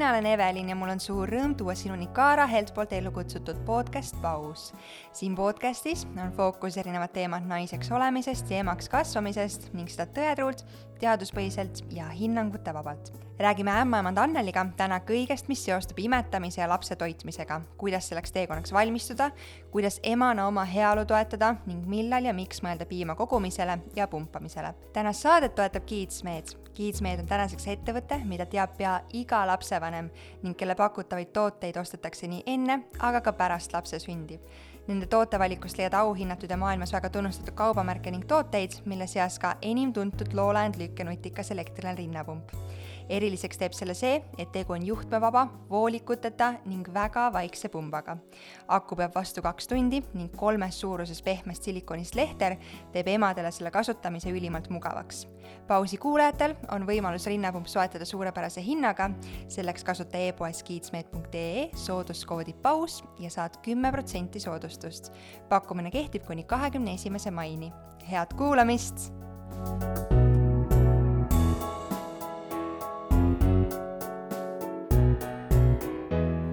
mina olen Evelin ja mul on suur rõõm tuua sinuni Kaara Helt poolt ellu kutsutud podcast Paus. siin podcastis on fookus erinevad teemad naiseks olemisest ja emaks kasvamisest ning seda tõetruult, teaduspõhiselt ja hinnangutevabalt. räägime ämmaemand Anneliga täna kõigest, mis seostub imetamise ja lapse toitmisega, kuidas selleks teekonnaks valmistuda, kuidas emana oma heaolu toetada ning millal ja miks mõelda piima kogumisele ja pumpamisele. tänast saadet toetab Kiidsmeed Kiidsmeed on tänaseks ettevõte, mida teab pea iga lapsevanem ning kelle pakutavaid tooteid ostetakse nii enne, aga ka pärast lapse sündi. Nende tootevalikust leiad auhinnatud ja maailmas väga tunnustatud kaubamärke ning tooteid, mille seas ka enim tuntud Lowland lükkenutikas elektriline rinnapump eriliseks teeb selle see, et tegu on juhtmevaba, voolikuteta ning väga vaikse pumbaga. aku peab vastu kaks tundi ning kolmes suuruses pehmest silikonist lehter teeb emadele selle kasutamise ülimalt mugavaks. pausi kuulajatel on võimalus rinnapump soetada suurepärase hinnaga, selleks kasuta e-poes kiitsmeet.ee sooduskoodi paus ja saad kümme protsenti soodustust. pakkumine kehtib kuni kahekümne esimese maini. head kuulamist! thank you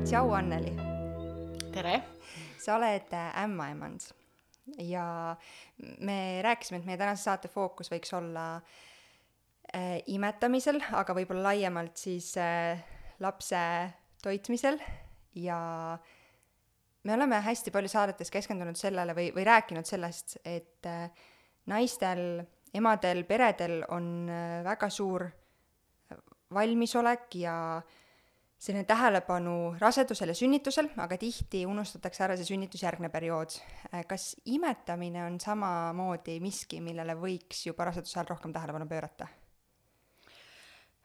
tšau, Anneli! tere! sa oled äh, ämmaemand ja me rääkisime, et meie tänase saate fookus võiks olla äh, imetamisel, aga võib-olla laiemalt siis äh, lapse toitmisel ja me oleme hästi palju saadetes keskendunud sellele või, või rääkinud sellest, et äh, naistel, emadel, peredel on äh, väga suur valmisolek ja äh, selline tähelepanu rasedusel ja sünnitusel, aga tihti unustatakse ära see sünnitusjärgne periood. Äh, kas imetamine on samamoodi miski, millele võiks juba raseduse ajal rohkem tähelepanu pöörata?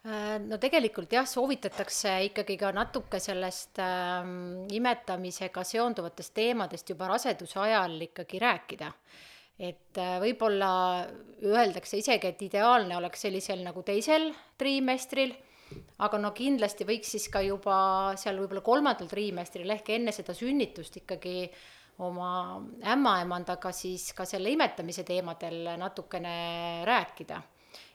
Äh, no tegelikult jah, soovitatakse ikkagi ka natuke sellest äh, imetamisega seonduvatest teemadest juba raseduse ajal ikkagi rääkida. et äh, võib-olla öeldakse isegi, et ideaalne oleks sellisel nagu teisel triimestril aga no kindlasti võiks siis ka juba seal võib-olla kolmandal triimestril ehk enne seda sünnitust ikkagi oma ämmaemandaga siis ka selle imetamise teemadel natukene rääkida.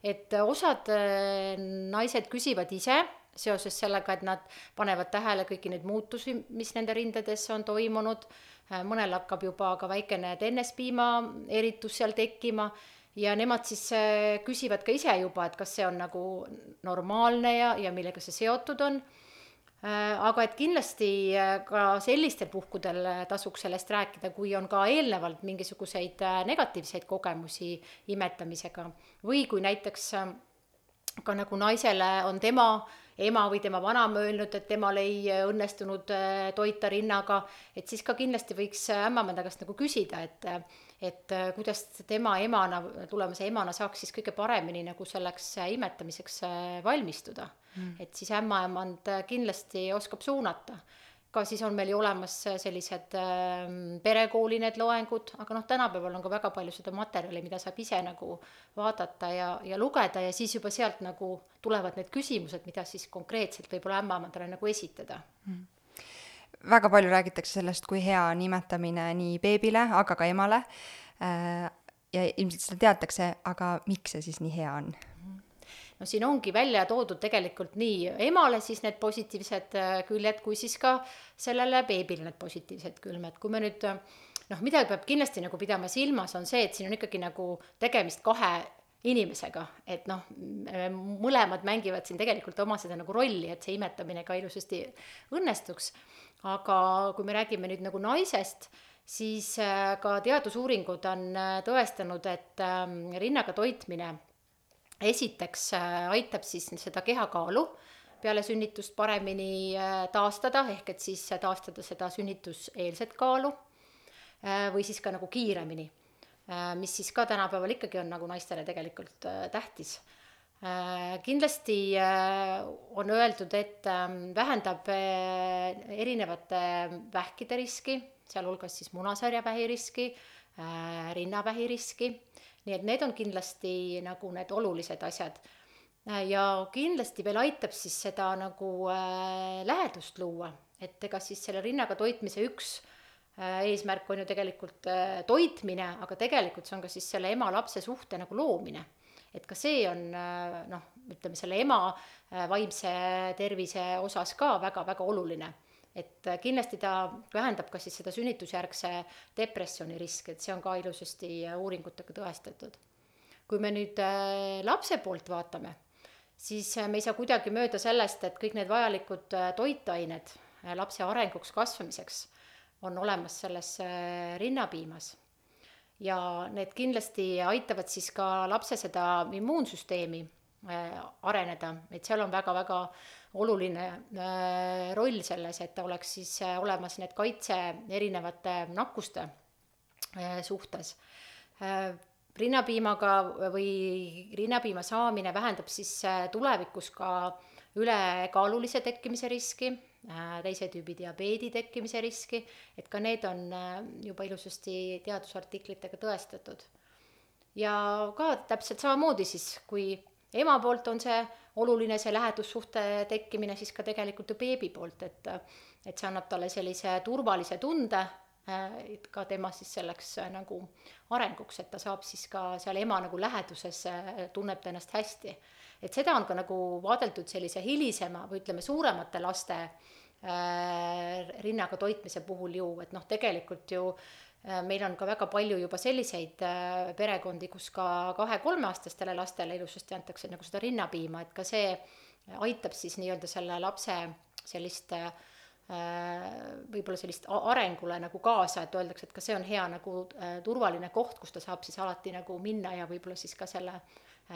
et osad äh, naised küsivad ise seoses sellega, et nad panevad tähele kõiki neid muutusi, mis nende rindades on toimunud, äh, mõnel hakkab juba ka väikene tennespiima eritus seal tekkima ja nemad siis äh, küsivad ka ise juba, et kas see on nagu normaalne ja, ja millega see seotud on. Äh, aga et kindlasti äh, ka sellistel puhkudel tasuks sellest rääkida, kui on ka eelnevalt mingisuguseid negatiivseid kogemusi imetamisega või kui näiteks ka nagu naisele on tema ema või tema vanaema öelnud, et temal ei õnnestunud toita rinnaga, et siis ka kindlasti võiks ämmaemanda käest nagu küsida, et et äh, kuidas tema emana, tulevase emana saaks siis kõige paremini nagu selleks äh, imetamiseks äh, valmistuda. Mm.. et siis ämmaemand kindlasti oskab suunata. ka siis on meil ju olemas sellised äh, perekooli need loengud, aga noh, tänapäeval on ka väga palju seda materjali, mida saab ise nagu vaadata ja, ja lugeda ja siis juba sealt nagu tulevad need küsimused, mida siis konkreetselt võib-olla ämmaemandale nagu esitada. Mm väga palju räägitakse sellest, kui hea on imetamine nii beebile, aga ka emale. Äh, ja ilmselt seda teatakse, aga miks see siis nii hea on? no siin ongi välja toodud tegelikult nii emale siis need positiivsed äh, küljed, kui siis ka sellele beebile need positiivsed külmed, kui me nüüd noh, midagi peab kindlasti nagu pidama silmas, on see, et siin on ikkagi nagu tegemist kahe inimesega, et noh, mõlemad mängivad siin tegelikult oma seda nagu rolli, et see imetamine ka ilusasti õnnestuks. Aga kui me räägime nüüd nagu naisest, siis äh, ka teadusuuringud on äh, tõestanud, et ähm, rinnaga toitmine esiteks äh, aitab siis seda kehakaalu peale sünnitust paremini taastada, ehk et siis taastada seda sünnituseelset kaalu või siis ka nagu kiiremini, mis siis ka tänapäeval ikkagi on nagu naistele tegelikult tähtis. Äh, kindlasti äh, on öeldud, et ähm, vähendab äh, erinevate vähkide riski, sealhulgas siis munasarjavähi riski, rinnavähi riski, nii et need on kindlasti nagu need olulised asjad. ja kindlasti veel aitab siis seda nagu lähedust luua, et ega siis selle rinnaga toitmise üks eesmärk on ju tegelikult toitmine, aga tegelikult see on ka siis selle ema-lapse suhte nagu loomine et ka see on äh, noh, ütleme selle ema äh, vaimse tervise osas ka väga-väga oluline et äh, kindlasti ta vähendab ka siis seda sünnitusjärgse depressiooni riski, et see on ka ilusasti uuringutega tõestatud. kui me nüüd lapse poolt vaatame, siis me ei saa kuidagi mööda sellest, et kõik need vajalikud toitained lapse arenguks, kasvamiseks on olemas selles rinnapiimas. Ja need kindlasti aitavad siis ka lapse seda immuunsüsteemi äh, areneda, et seal on väga-väga oluline äh, roll selles, et oleks siis äh, olemas need kaitse erinevate nakkuste suhtes. rinnapiimaga või rinnapiima saamine vähendab siis tulevikus ka ülekaalulise tekkimise riski. Äh, teise tüübi diabeedi tekkimise riski, et ka need on äh, juba ilusasti teadusartiklitega tõestatud. ja ka täpselt samamoodi siis, kui ema poolt on see oluline, see lähedussuhte tekkimine, siis ka tegelikult ju beebi poolt, et et see annab talle sellise turvalise tunde, äh, et ka tema siis selleks nagu arenguks, et ta saab siis ka seal ema nagu läheduses, tunneb ta ennast hästi. Et seda on ka nagu vaadeldud sellise hilisema või ütleme, suuremate laste äh, Äh, rinnaga toitmise puhul ju, et noh, tegelikult ju äh, meil on ka väga palju juba selliseid äh, perekondi, kus ka kahe-kolmeaastastele lastele ilusasti antakse nagu seda rinnapiima, et ka see aitab siis nii-öelda selle lapse sellist võib-olla sellist arengule nagu kaasa, et öeldakse, et ka see on hea nagu turvaline koht, kus ta saab siis alati nagu minna ja võib-olla siis ka selle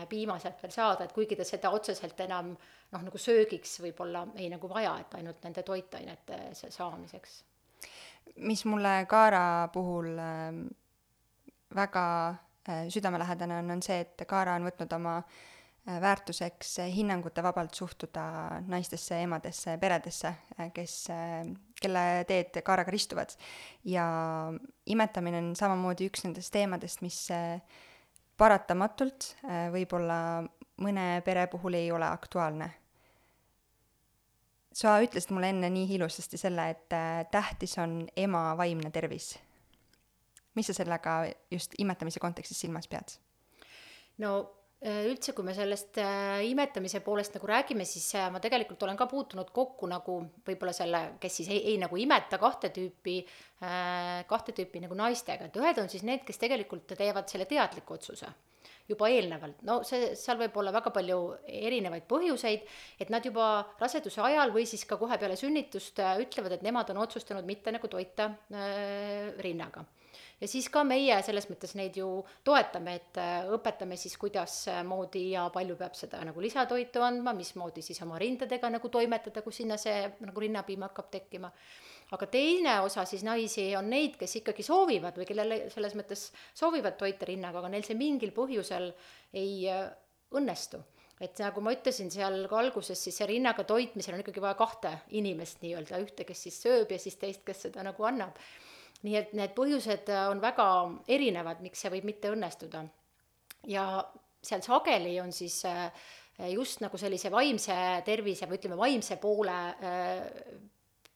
piima sealt veel saada, et kuigi ta seda otseselt enam äh, noh, nagu söögiks võib-olla ei nagu vaja, et ainult nende toitainete saamiseks. mis mulle Kaara puhul äh, väga äh, südamelähedane on, on see, et Kaara on võtnud oma äh, väärtuseks hinnangute vabalt suhtuda naistesse, emadesse, peredesse, äh, kes, äh, kelle teed Kaaraga ristuvad. ja imetamine on samamoodi üks nendest teemadest, mis paratamatult võib-olla mõne pere puhul ei ole aktuaalne sa ütlesid mulle enne nii ilusasti selle, et äh, tähtis on ema vaimne tervis. mis sa sellega just imetamise kontekstis silmas pead? no äh, üldse, kui me sellest äh, imetamise poolest nagu räägime, siis ma tegelikult olen ka puutunud kokku nagu võib-olla selle, kes siis ei, ei nagu imeta kahte tüüpi, kahte tüüpi nagu naistega, et ühed on siis need, kes tegelikult teevad selle teadliku otsuse juba eelnevalt, no see, seal võib olla väga palju erinevaid põhjuseid, et nad juba raseduse ajal või siis ka kohe peale sünnitust äh, ütlevad, et nemad on otsustanud mitte nagu toita äh, rinnaga ja siis ka meie selles mõttes neid ju toetame, et äh, õpetame siis, kuidasmoodi ja palju peab seda nagu lisatoitu andma, mismoodi siis oma rindadega nagu toimetada, kui sinna see nagu rinnapiim hakkab tekkima aga teine osa siis naisi on neid, kes ikkagi soovivad või kellel selles mõttes soovivad toita rinnaga, aga neil see mingil põhjusel ei äh, õnnestu. et nagu ma ütlesin seal ka alguses, siis see rinnaga toitmisel on ikkagi vaja kahte inimest nii-öelda, ühte, kes siis sööb ja siis teist, kes seda nagu annab. Nii et need põhjused on väga erinevad, miks see võib mitte õnnestuda. ja seal sageli on siis äh, just nagu sellise vaimse tervise või ütleme, vaimse poole äh,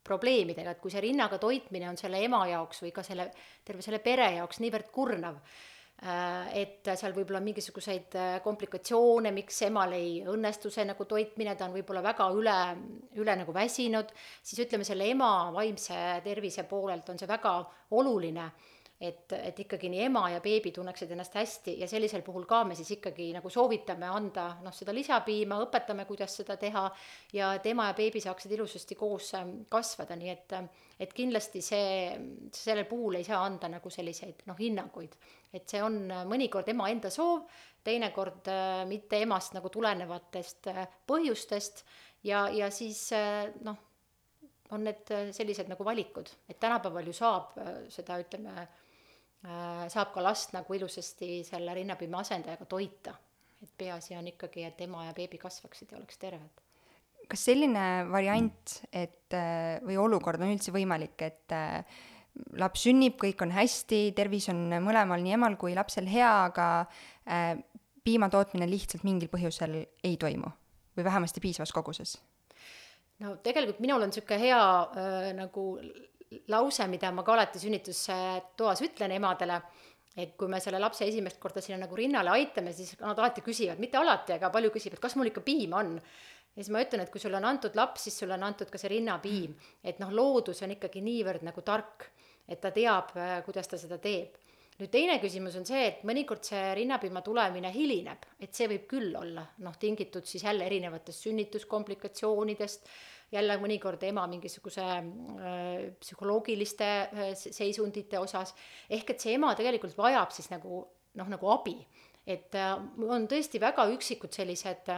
probleemidega, et kui see rinnaga toitmine on selle ema jaoks või ka selle, terve selle pere jaoks niivõrd kurnav, äh, et seal võib-olla on mingisuguseid äh, komplikatsioone, miks emal ei õnnestu see nagu toitmine, ta on võib-olla väga üle, üle nagu väsinud, siis ütleme, selle ema vaimse tervise poolelt on see väga oluline et, et ikkagi nii ema ja beebi tunneksid ennast hästi ja sellisel puhul ka me siis ikkagi nagu soovitame anda noh, seda lisapiima, õpetame, kuidas seda teha ja et ema ja beebi saaksid ilusasti koos ähm, kasvada, nii et, et kindlasti see, sellel puhul ei saa anda nagu selliseid noh, hinnanguid. et see on mõnikord ema enda soov, teinekord äh, mitte emast nagu tulenevatest äh, põhjustest ja, ja siis äh, noh, on need sellised nagu valikud, et tänapäeval ju saab seda, ütleme, Äh, saab ka last nagu ilusasti selle rinnapiima asendajaga toita. et peaasi on ikkagi, et ema ja beebi kasvaksid ja oleks terved. kas selline variant, et äh, või olukord on üldse võimalik, et äh, laps sünnib, kõik on hästi, tervis on mõlemal, nii emal kui lapsel hea, aga piima tootmine lihtsalt mingil põhjusel ei toimu või vähemasti piisavas koguses? no tegelikult minul on niisugune hea äh, nagu lause, mida ma ka alati sünnitustoas ütlen emadele, et kui me selle lapse esimest korda sinna nagu rinnale aitame, siis nad alati küsivad, mitte alati, aga palju küsivad, kas mul ikka piim on ja siis ma ütlen, et kui sulle on antud laps, siis sulle on antud ka see rinnapiim, et noh, loodus on ikkagi niivõrd nagu tark, et ta teab, äh, kuidas ta seda teeb. nüüd teine küsimus on see, et mõnikord see rinnapiima tulemine hilineb, et see võib küll olla noh, tingitud siis jälle erinevatest sünnituskomplikatsioonidest, jälle mõnikord ema mingisuguse äh, psühholoogiliste äh, seisundite osas, ehk et see ema tegelikult vajab siis nagu noh, nagu abi. et äh, on tõesti väga üksikud sellised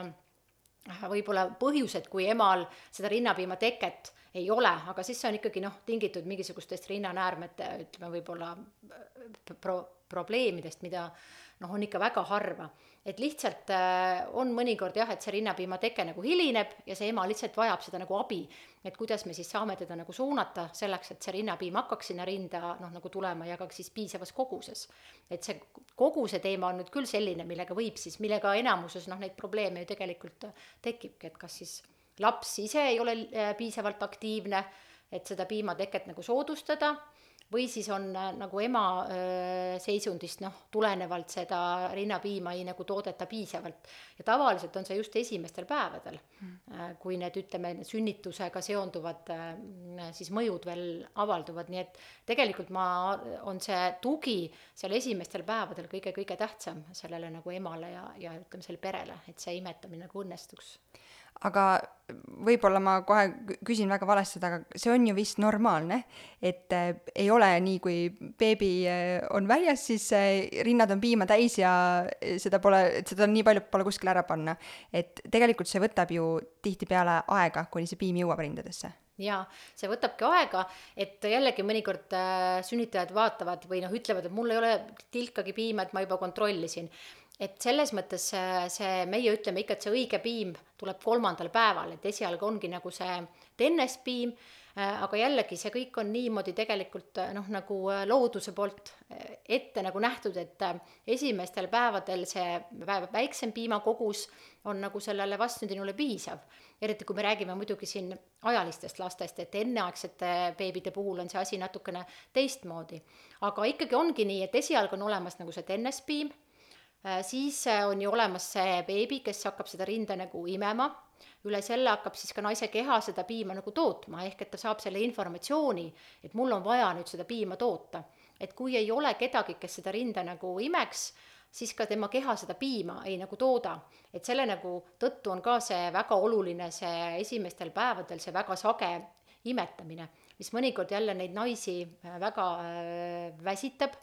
võib-olla põhjused, kui emal seda rinnapiima teket ei ole, aga siis see on ikkagi noh, tingitud mingisugustest rinnanäärmete, ütleme võib-olla pro-, probleemidest, mida noh, on ikka väga harva. et lihtsalt äh, on mõnikord jah, et see rinnapiima teke nagu hilineb ja see ema lihtsalt vajab seda nagu abi. et kuidas me siis saame teda nagu suunata selleks, et see rinnapiim hakkaks sinna rinda noh, nagu tulema ja ka siis piisavas koguses. et see koguse teema on nüüd küll selline, millega võib siis, millega enamuses noh, neid probleeme ju tegelikult tekibki, et kas siis laps ise ei ole äh, piisavalt aktiivne, et seda piimateket nagu soodustada või siis on äh, nagu ema äh, seisundist noh, tulenevalt seda rinnapiima ei nagu toodeta piisavalt. ja tavaliselt on see just esimestel päevadel mm., kui need, ütleme, sünnitusega seonduvad siis mõjud veel avalduvad, nii et tegelikult ma, on see tugi seal esimestel päevadel kõige-kõige tähtsam sellele nagu emale ja, ja ütleme, sellele perele, et see imetamine nagu õnnestuks aga võib-olla ma kohe küsin väga valesti, aga see on ju vist normaalne, et äh, ei ole nii, kui beebi äh, on väljas, siis äh, rinnad on piima täis ja seda pole, et seda nii palju pole kuskile ära panna. et tegelikult see võtab ju tihtipeale aega, kuni see piim jõuab rindadesse jaa, see võtabki aega, et jällegi mõnikord äh, sünnitajad vaatavad või noh, ütlevad, et mul ei ole tilkagi piima, et ma juba kontrollisin et selles mõttes see, see, meie ütleme ikka, et see õige piim tuleb kolmandal päeval, et esialgu ongi nagu see tennespiim, äh, aga jällegi see kõik on niimoodi tegelikult äh, noh, nagu äh, looduse poolt ette nagu nähtud, et esimestel päevadel see väiksem piimakogus on nagu sellele vastsündinule piisav. eriti kui me räägime muidugi siin ajalistest lastest, et enneaegsete beebide puhul on see asi natukene teistmoodi. aga ikkagi ongi nii, et esialgu on olemas nagu see tennespiim siis äh, on ju olemas see beebi, kes hakkab seda rinda nagu imema, üle selle hakkab siis ka naise keha seda piima nagu tootma, ehk et ta saab selle informatsiooni, et mul on vaja nüüd seda piima toota. et kui ei ole kedagi, kes seda rinda nagu imeks, siis ka tema keha seda piima ei nagu tooda. et selle nagu tõttu on ka see väga oluline, see esimestel päevadel see väga sage imetamine, mis mõnikord jälle neid naisi äh, väga äh, väsitab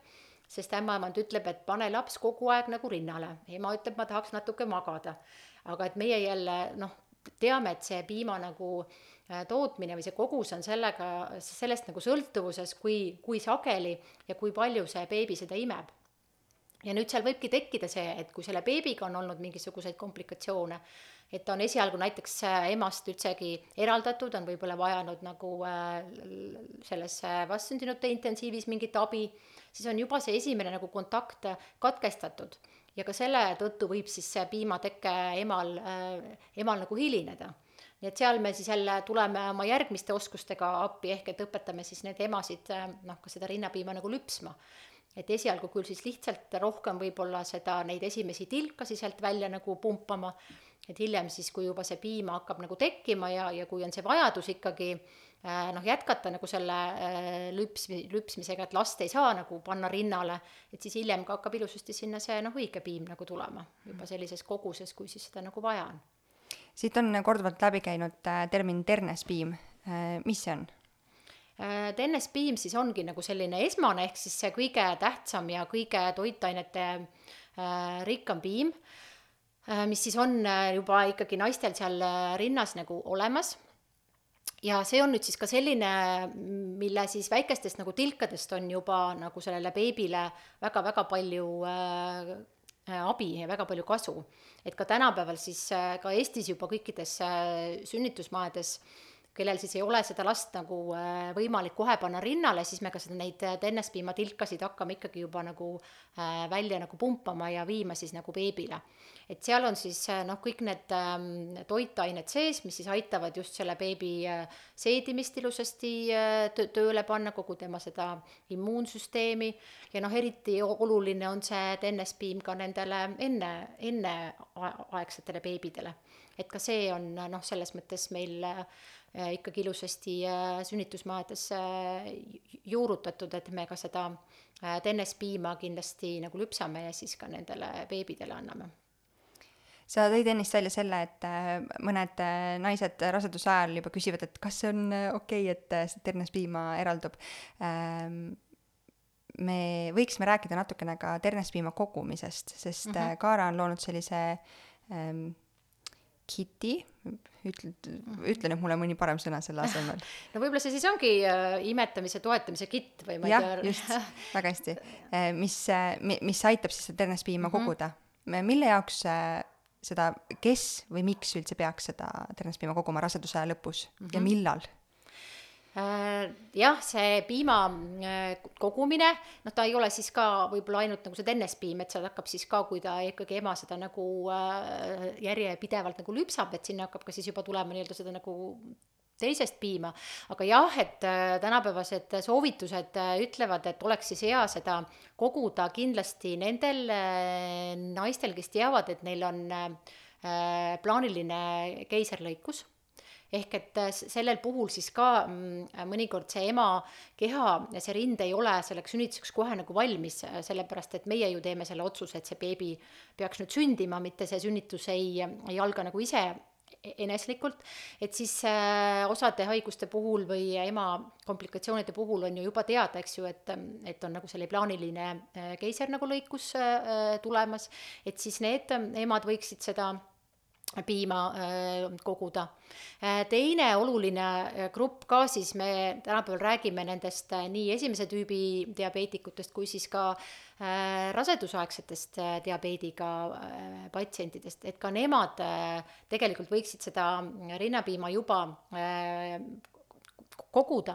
sest ämmaemand ütleb, et pane laps kogu aeg nagu rinnale, ema ütleb, ma tahaks natuke magada. aga et meie jälle noh, teame, et see piima nagu äh, tootmine või see kogus on sellega, sellest nagu sõltuvuses, kui, kui sageli ja kui palju see beebi seda imeb. ja nüüd seal võibki tekkida see, et kui selle beebiga on olnud mingisuguseid komplikatsioone, et ta on esialgu näiteks äh, emast üldsegi eraldatud, on võib-olla vajanud nagu äh, selles vastsündinute intensiivis mingit abi siis on juba see esimene nagu kontakt katkestatud ja ka selle tõttu võib siis see piimateke emal äh,, emal nagu hilineda. nii et seal me siis jälle tuleme oma järgmiste oskustega appi, ehk et õpetame siis need emasid äh, noh, ka seda rinnapiima nagu lüpsma. et esialgu küll siis lihtsalt rohkem võib-olla seda, neid esimesi tilkasi sealt välja nagu pumpama, et hiljem siis, kui juba see piim hakkab nagu tekkima ja, ja kui on see vajadus ikkagi äh, Äh, noh, jätkata nagu selle äh, lüpsmi-, lüpsmisega, et last ei saa nagu panna rinnale, et siis hiljem ka hakkab ilusasti sinna see noh, õige piim nagu tulema, juba sellises koguses, kui siis seda nagu vaja on. siit on korduvalt läbi käinud äh, termin ternespiim, mis see on? tennespiim siis ongi nagu selline esmane, ehk siis see kõige tähtsam ja kõige toitainete rikkam piim, mis siis on juba ikkagi naistel seal rinnas nagu olemas ja see on nüüd siis ka selline, mille siis väikestest nagu tilkadest on juba nagu sellele beebile väga-väga palju äh, abi ja väga palju kasu. et ka tänapäeval siis äh, ka Eestis juba kõikides äh, sünnitusmaades kellel siis ei ole seda last nagu äh, võimalik kohe panna rinnale, siis me ka seda, neid tennespiimatilkasid hakkame ikkagi juba nagu äh, välja nagu pumpama ja viima siis nagu beebile. et seal on siis äh, noh, kõik need ähm, toitained sees, mis siis aitavad just selle beebi seedimist ilusasti tööle panna, kogu tema seda immuunsüsteemi ja noh, eriti oluline on see tennespiim ka nendele enne, enneaegsetele beebidele. et ka see on noh, selles mõttes meil Äh, ikkagi ilusasti äh, sünnitusmaades äh, juurutatud, et me ka seda tennespiima kindlasti nagu lüpsame ja siis ka nendele beebidele anname sa tõid ennist välja selle, et mõned naised raseduse ajal juba küsivad, et kas see on okei okay,, et ternespiima eraldub. Ähm, me võiksime rääkida natukene ka ternespiima kogumisest, sest mm -hmm. Kaara on loonud sellise ähm, kiti, ütle, ütle nüüd mulle mõni parem sõna selle asemel. no võib-olla see siis ongi äh, imetamise toetamise kitt või ma ei tea. just, väga hästi äh, mis, äh, mis aitab siis seda ternespiima mm -hmm. koguda. mille jaoks äh, seda, kes või miks üldse peaks seda ternespiima koguma raseduse lõpus mm -hmm. ja millal? Äh, jah, see piima äh, kogumine, noh, ta ei ole siis ka võib-olla ainult nagu see tennespiim, et seal hakkab siis ka, kui ta ikkagi ema seda nagu äh, järjepidevalt nagu lüpsab, et sinna hakkab ka siis juba tulema nii-öelda seda nagu teisest piima, aga jah, et tänapäevased soovitused ütlevad, et oleks siis hea seda koguda kindlasti nendel naistel, kes teavad, et neil on plaaniline keisrlõikus ehk et äh, sellel puhul siis ka mm, mõnikord see ema keha ja see rind ei ole selleks sünnituseks kohe nagu valmis, äh, sellepärast et meie ju teeme selle otsuse, et see beebi peaks nüüd sündima, mitte see sünnitus ei, ei alga nagu ise e-, eneslikult, et siis äh, osade haiguste puhul või ema komplikatsioonide puhul on ju juba teada, eks ju, et, et on nagu selline plaaniline äh, keiser nagu lõikus äh, tulemas, et siis need emad võiksid seda piima äh, koguda. Äh, teine oluline äh, grupp ka siis me tänapäeval räägime nendest nii esimese tüübi diabeetikutest kui siis ka rasedusaegsetest diabeediga patsientidest, et ka nemad tegelikult võiksid seda rinnapiima juba koguda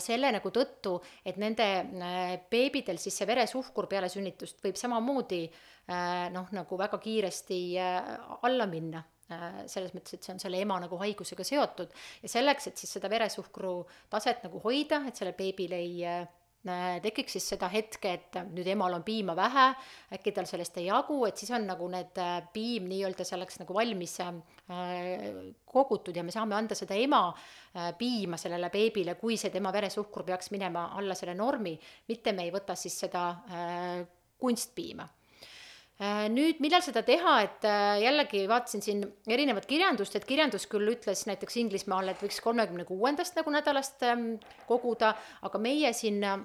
selle nagu tõttu, et nende beebidel siis see veresuhkur peale sünnitust võib samamoodi noh, nagu väga kiiresti äh, alla minna. Äh, selles mõttes, et see on selle ema nagu haigusega seotud. Ja selleks, et siis seda veresuhkru taset nagu hoida, et sellel beebil ei tekiks siis seda hetke, et nüüd emal on piima vähe, äkki tal sellest ei jagu, et siis on nagu need piim nii-öelda selleks nagu valmis kogutud ja me saame anda seda ema piima sellele beebile, kui see tema veresuhkur peaks minema alla selle normi, mitte me ei võta siis seda kunstpiima. Äh, nüüd, millal seda teha, et äh, jällegi vaatasin siin erinevat kirjandust, et kirjandus küll ütles näiteks Inglismaal, et võiks kolmekümne kuuendast nagu nädalast ähm, koguda, aga meie siin äh,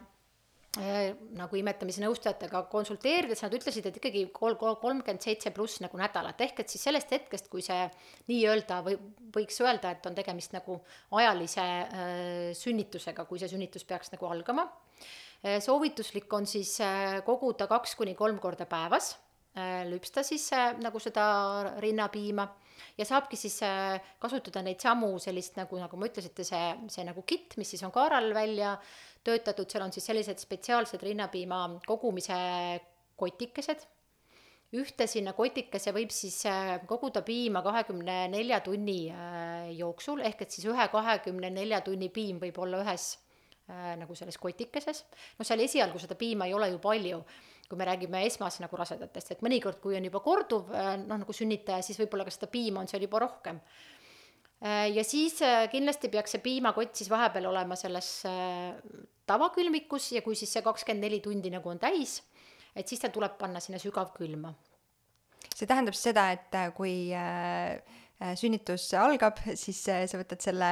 nagu imetamise nõustajatega konsulteerides nad ütlesid, et ikkagi kol-, kolmkümmend seitse pluss nagu nädalat, ehk et siis sellest hetkest, kui see nii-öelda või võiks öelda, et on tegemist nagu ajalise äh, sünnitusega, kui see sünnitus peaks nagu algama. soovituslik on siis koguda kaks kuni kolm korda päevas Äh, lüpsta siis äh, nagu seda rinnapiima ja saabki siis äh, kasutada neid samu sellist nagu, nagu ma ütlesite, see, see nagu kitt, mis siis on Kaaral välja töötatud, seal on siis sellised spetsiaalsed rinnapiima kogumise kotikesed. ühte sinna kotikese võib siis koguda piima kahekümne nelja tunni jooksul, ehk et siis ühe kahekümne nelja tunni piim võib olla ühes nagu selles kotikeses. no seal esialgu seda piima ei ole ju palju kui me räägime esmas nagu rasedatest, et mõnikord, kui on juba korduv äh, noh, nagu sünnitaja, siis võib-olla ka seda piima on seal juba rohkem. Äh, ja siis äh, kindlasti peaks see piimakott siis vahepeal olema selles tavakülmikus ja kui siis see kakskümmend neli tundi nagu on täis, et siis ta tuleb panna sinna sügavkülma. see tähendab seda, et kui sünnitus algab, siis sa võtad selle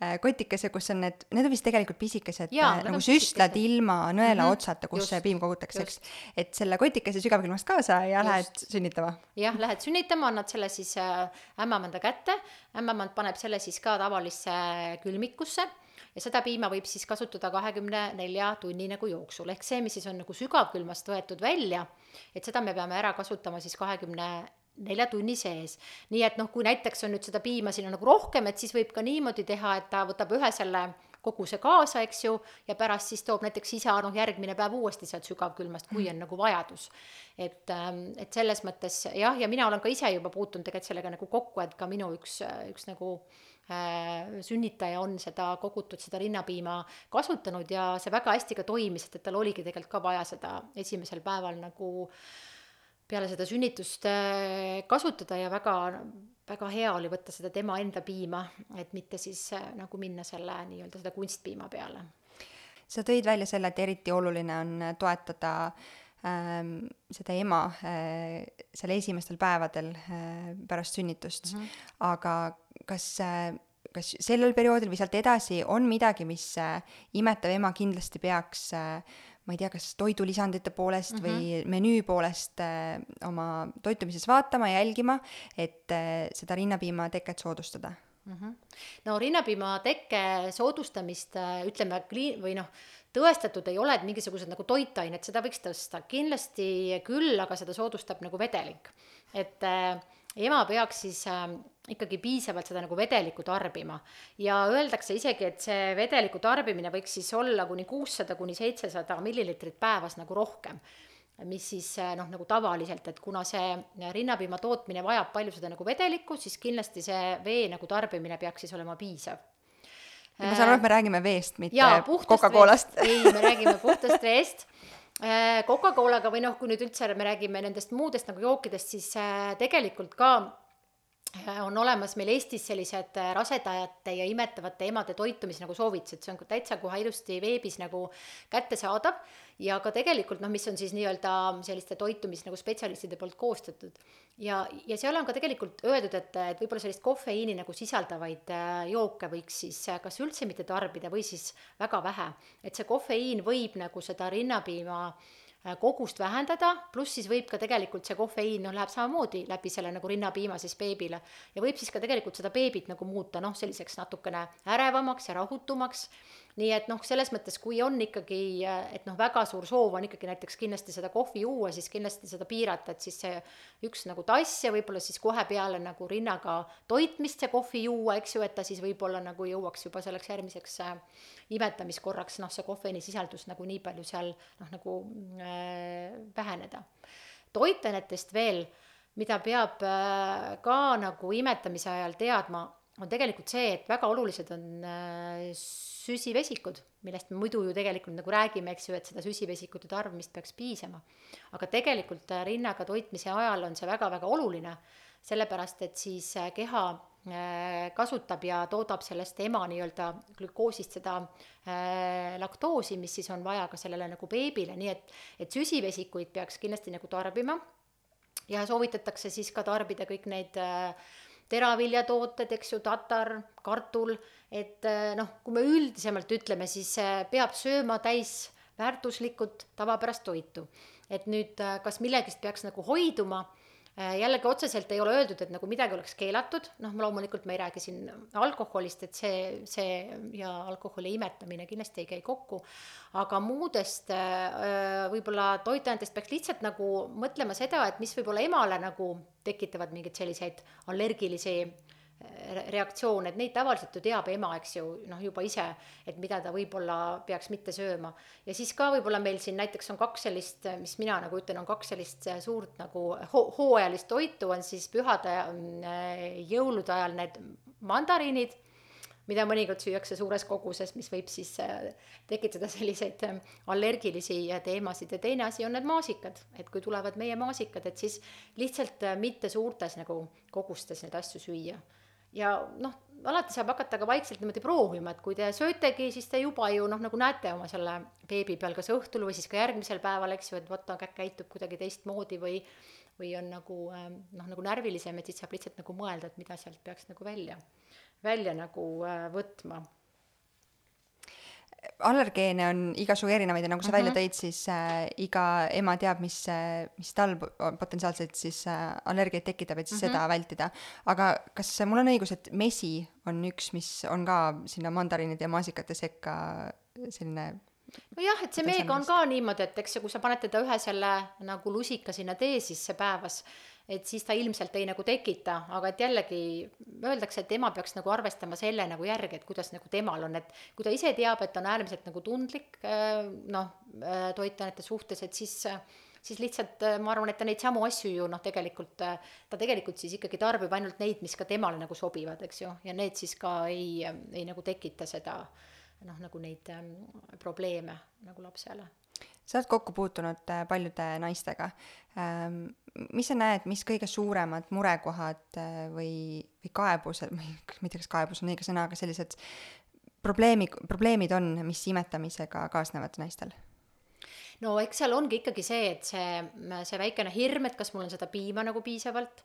Äh, kotikese, kus on need, need on vist tegelikult pisikesed Jaa, äh, nagu süstlad ilma nõela mm -hmm. otsata, kus just, see piim kogutakse, eks. et selle kotikese sügavkülmast kaasa ja just. lähed sünnitama. jah, lähed sünnitama, annad selle siis äh, ämmamanda kätte, ämmamand paneb selle siis ka tavalisse külmikusse ja seda piima võib siis kasutada kahekümne nelja tunni nagu jooksul, ehk see, mis siis on nagu sügavkülmast võetud välja, et seda me peame ära kasutama siis kahekümne nelja tunni sees. nii et noh, kui näiteks on nüüd seda piima sinna nagu rohkem, et siis võib ka niimoodi teha, et ta võtab ühe selle koguse kaasa, eks ju, ja pärast siis toob näiteks isa noh, järgmine päev uuesti sealt sügavkülmast, kui on nagu vajadus. et, ähm, et selles mõttes jah, ja mina olen ka ise juba puutunud tegelikult sellega nagu kokku, et ka minu üks, üks nagu äh, sünnitaja on seda kogutud, seda rinnapiima kasutanud ja see väga hästi ka toimis, et, et tal oligi tegelikult ka vaja seda esimesel päeval nagu peale seda sünnitust äh, kasutada ja väga väga hea oli võtta seda tema enda piima, et mitte siis äh, nagu minna selle nii-öelda seda kunstpiima peale. sa tõid välja selle, et eriti oluline on toetada ähm, seda ema äh, seal esimestel päevadel äh, pärast sünnitust mm, -hmm. aga kas äh, kas sellel perioodil või sealt edasi on midagi, mis äh, imetav ema kindlasti peaks äh, ma ei tea, kas toidulisandite poolest mm -hmm. või mhm. menüü poolest äh, oma toitumises vaatama, jälgima, et äh, seda rinnapiima teket soodustada mm. -hmm. no rinnapiima tekke soodustamist äh, ütleme kli- või noh, tõestatud ei ole, et mingisugused nagu toitained, seda võiks tõsta, kindlasti küll, aga seda soodustab nagu vedelik. et äh, ema peaks siis äh, ikkagi piisavalt seda nagu vedelikku tarbima ja öeldakse isegi, et see vedeliku tarbimine võiks siis olla kuni kuussada kuni seitsesada milliliitrit päevas nagu rohkem mis siis äh, noh, nagu tavaliselt, et kuna see rinnapiima tootmine vajab palju seda nagu vedelikku, siis kindlasti see vee nagu tarbimine peaks siis olema piisav. ma saan aru, et me räägime veest, mitte Coca-Colast. ei, me räägime puhtast veest Äh, Coca-Colaga või noh, kui nüüd üldse me räägime nendest muudest nagu jookidest, siis äh, tegelikult ka äh, on olemas meil Eestis sellised rasedajate ja imetavate emade toitumise nagu soovitused, see on täitsa kohe ilusti veebis nagu kättesaadav ja ka tegelikult noh, mis on siis nii-öelda selliste toitumis nagu spetsialistide poolt koostatud. ja, ja seal on ka tegelikult öeldud, et, et võib-olla sellist kofeiini nagu sisaldavaid äh, jooke võiks siis äh, kas üldse mitte tarbida või siis väga vähe. et see kofeiin võib nagu seda rinnapiima äh, kogust vähendada, pluss siis võib ka tegelikult see kofeiin noh, läheb samamoodi läbi selle nagu rinnapiima siis beebile. Ja võib siis ka tegelikult seda beebit nagu muuta noh, selliseks natukene ärevamaks ja rahutumaks nii et noh, selles mõttes, kui on ikkagi, et noh, väga suur soov on ikkagi näiteks kindlasti seda kohvi juua, siis kindlasti seda piirata, et siis see üks nagu tass ja võib-olla siis kohe peale nagu rinnaga toitmist see kohvi juua, eks ju, et ta siis võib-olla nagu jõuaks juba selleks järgmiseks äh, imetamiskorraks, noh, see kofeiinisisaldus nagu nii palju seal noh, nagu äh, väheneda. toitainetest veel, mida peab äh, ka nagu imetamise ajal teadma, on tegelikult see, et väga olulised on äh, süsivesikud, millest me muidu ju tegelikult nagu räägime, eks ju, et seda süsivesikute tarbimist peaks piisama. aga tegelikult äh, rinnaga toitmise ajal on see väga-väga oluline, sellepärast et siis äh, keha kasutab ja toodab sellest ema nii-öelda glükoosist seda äh, laktoosi, mis siis on vaja ka sellele nagu beebile, nii et, et süsivesikuid peaks kindlasti nagu tarbima ja soovitatakse siis ka tarbida kõik neid äh, teraviljatooted, eks ju, tatar, kartul, et eh, noh, kui me üldisemalt ütleme, siis eh, peab sööma täis väärtuslikult tavapärast toitu. et nüüd, eh, kas millegist peaks nagu hoiduma? Äh, jällegi otseselt ei ole öeldud, et nagu midagi oleks keelatud, noh, loomulikult me ei räägi siin alkoholist, et see, see ja alkoholi imetamine kindlasti ei käi kokku, aga muudest äh, võib-olla toitainetest peaks lihtsalt nagu mõtlema seda, et mis võib-olla emale nagu tekitavad mingeid selliseid allergilisi reaktsioon, et neid tavaliselt ju teab ema, eks ju, noh juba ise, et mida ta võib-olla peaks mitte sööma. ja siis ka võib-olla meil siin näiteks on kaks sellist, mis mina nagu ütlen, on kaks sellist suurt nagu ho hooajalist toitu, on siis pühade äh, jõulude ajal need mandariinid, mida mõnikord süüakse suures koguses, mis võib siis äh, tekitada selliseid äh, allergilisi teemasid ja teine asi on need maasikad, et kui tulevad meie maasikad, et siis lihtsalt mitte suurtes nagu kogustes neid asju süüa ja noh, alati saab hakata ka vaikselt niimoodi proovima, et kui te söötegi, siis te juba ju noh, nagu näete oma selle beebi peal, kas õhtul või siis ka järgmisel päeval, eks ju, et vot ta käitub kuidagi teistmoodi või või on nagu ähm, noh, nagu närvilisem, et siis saab lihtsalt nagu mõelda, et mida sealt peaks nagu välja, välja nagu äh, võtma allergeene on igasugu erinevaid ja nagu sa mm -hmm. välja mhm. tõid, siis äh, iga ema teab, mis äh,, mis tal potentsiaalselt siis äh, allergiaid tekitab, et siis mm -hmm. seda vältida. aga kas mul on õigus, et mesi on üks, mis on ka sinna mandariinide ja maasikate sekka selline nojah, et see meega on ka niimoodi, et eks ju, kui sa paned teda ühe selle nagu lusika sinna tee sisse päevas, et siis ta ilmselt ei nagu tekita, aga et jällegi öeldakse, et ema peaks nagu arvestama selle nagu järgi, et kuidas nagu temal on, et kui ta ise teab, et on äärmiselt nagu tundlik äh, noh, äh, toitainete suhtes, et siis siis lihtsalt ma arvan, et ta neid samu asju ju noh, tegelikult ta tegelikult siis ikkagi tarbib ainult neid, mis ka temale nagu sobivad, eks ju, ja need siis ka ei, ei nagu tekita seda noh, nagu neid ähm, probleeme nagu lapsele sa oled kokku puutunud äh, paljude naistega. Ähm, mis sa näed, mis kõige suuremad murekohad äh, või, või kaebused, ma ei tea, kas kaebus on õige sõna, aga sellised probleemi, probleemid on, mis imetamisega kaasnevad naistel? no eks seal ongi ikkagi see, et see, see väikene hirm, et kas mul on seda piima nagu piisavalt,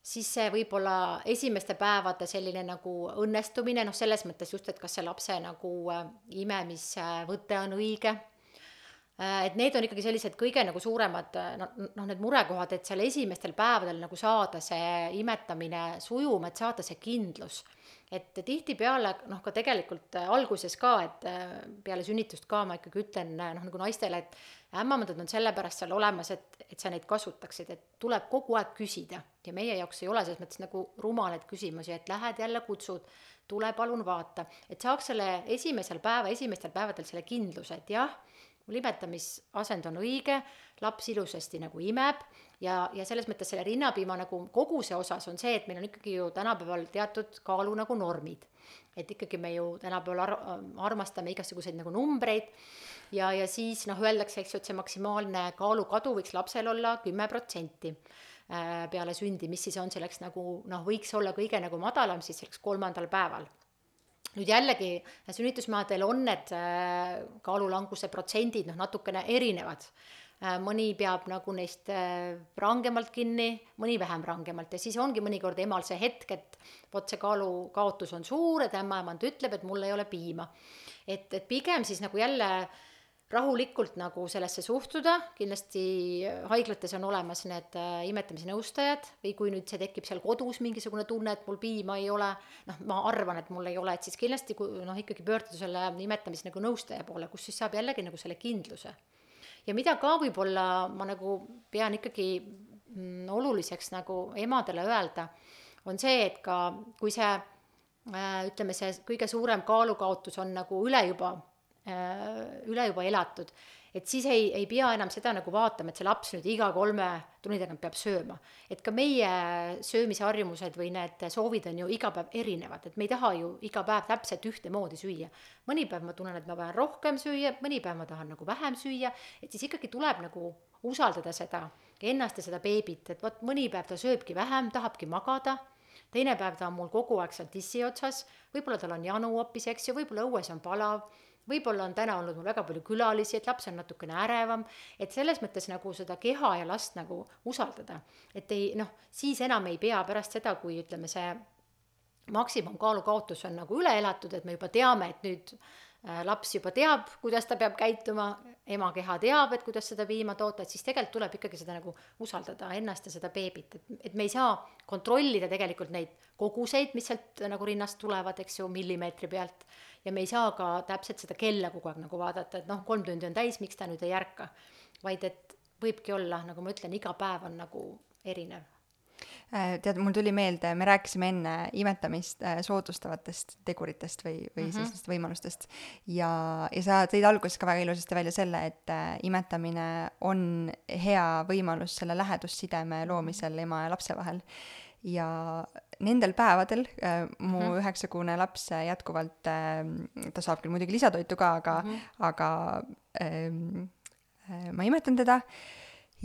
siis see võib-olla esimeste päevade selline nagu õnnestumine, noh, selles mõttes just, et kas see lapse nagu äh, imemisvõte on õige et need on ikkagi sellised kõige nagu suuremad noh, noh need murekohad, et seal esimestel päevadel nagu saada see imetamine sujuma, et saada see kindlus. et tihtipeale noh, ka tegelikult äh, alguses ka, et peale sünnitust ka ma ikkagi ütlen noh, nagu naistele, et ämmamandad on sellepärast seal olemas, et, et sa neid kasutaksid, et tuleb kogu aeg küsida ja meie jaoks ei ole selles mõttes nagu rumalaid küsimusi, et lähed jälle kutsud, tule palun vaata, et saaks selle esimesel päeva, esimestel päevadel selle kindluse, et jah mul imetamisasend on õige, laps ilusasti nagu imeb ja, ja selles mõttes selle rinnapiima nagu koguse osas on see, et meil on ikkagi ju tänapäeval teatud kaalu nagu normid. et ikkagi me ju tänapäeval ar-, armastame igasuguseid nagu numbreid ja, ja siis noh, öeldakse, eks ju, et see maksimaalne kaalukadu võiks lapsel olla kümme protsenti äh, peale sündi, mis siis on selleks nagu noh, võiks olla kõige nagu madalam siis selleks kolmandal päeval nüüd jällegi sünnitusmaadel on need äh, kaalulanguse protsendid noh, natukene erinevad. Äh, mõni peab nagu neist äh, rangemalt kinni, mõni vähem rangemalt ja siis ongi mõnikord emal see hetk, et vot see kaalukaotus on suur, et ämmaemand ütleb, et mul ei ole piima. et, et pigem siis nagu jälle äh, rahulikult nagu sellesse suhtuda, kindlasti haiglates on olemas need äh, imetamise nõustajad või kui nüüd see tekib seal kodus mingisugune tunne, et mul piima ei ole, noh, ma arvan, et mul ei ole, et siis kindlasti kui noh, ikkagi pöörduda selle imetamise nagu nõustaja poole, kus siis saab jällegi nagu selle kindluse. ja mida ka võib-olla ma nagu pean ikkagi mm, oluliseks nagu emadele öelda, on see, et ka kui see äh, ütleme, see kõige suurem kaalukaotus on nagu üle juba Äh, üle juba elatud, et siis ei, ei pea enam seda nagu vaatama, et see laps nüüd iga kolme tunni tagant peab sööma. et ka meie söömisharjumused või need soovid on ju iga päev erinevad, et me ei taha ju iga päev täpselt ühtemoodi süüa. mõni päev ma tunnen, et ma vajan rohkem süüa, mõni päev ma tahan nagu vähem süüa, et siis ikkagi tuleb nagu usaldada seda ennast ja seda beebit, et vot mõni päev ta sööbki vähem, tahabki magada. Teine päev ta on mul kogu aeg seal tissi otsas, võib-olla tal on janu hoopis, eks ju, võib-olla õues on palav võib-olla on täna olnud mul väga palju külalisi, et laps on natukene ärevam, et selles mõttes nagu seda keha ja last nagu usaldada. et ei noh, siis enam ei pea pärast seda, kui ütleme, see maksimumkaalu kaotus on nagu üle elatud, et me juba teame, et nüüd äh, laps juba teab, kuidas ta peab käituma, ema keha teab, et kuidas seda piima toota, et siis tegelikult tuleb ikkagi seda nagu usaldada ennast ja seda beebit, et, et me ei saa kontrollida tegelikult neid koguseid, mis sealt nagu rinnast tulevad, eks ju, millimeetri pealt ja me ei saa ka täpselt seda kella kogu aeg nagu vaadata, et noh, kolm tundi on täis, miks ta nüüd ei ärka. vaid et võibki olla, nagu ma ütlen, iga päev on nagu erinev tead, mul tuli meelde, me rääkisime enne imetamist äh, soodustavatest teguritest või, või mm -hmm. sellistest võimalustest ja, ja sa tõid alguses ka väga ilusasti välja selle, et äh, imetamine on hea võimalus selle lähedussideme loomisel ema ja lapse vahel ja nendel päevadel äh, mu üheksakuune mm -hmm. laps jätkuvalt äh,, ta saab küll muidugi lisatoitu ka, aga mm, -hmm. aga ähm, äh, ma imetan teda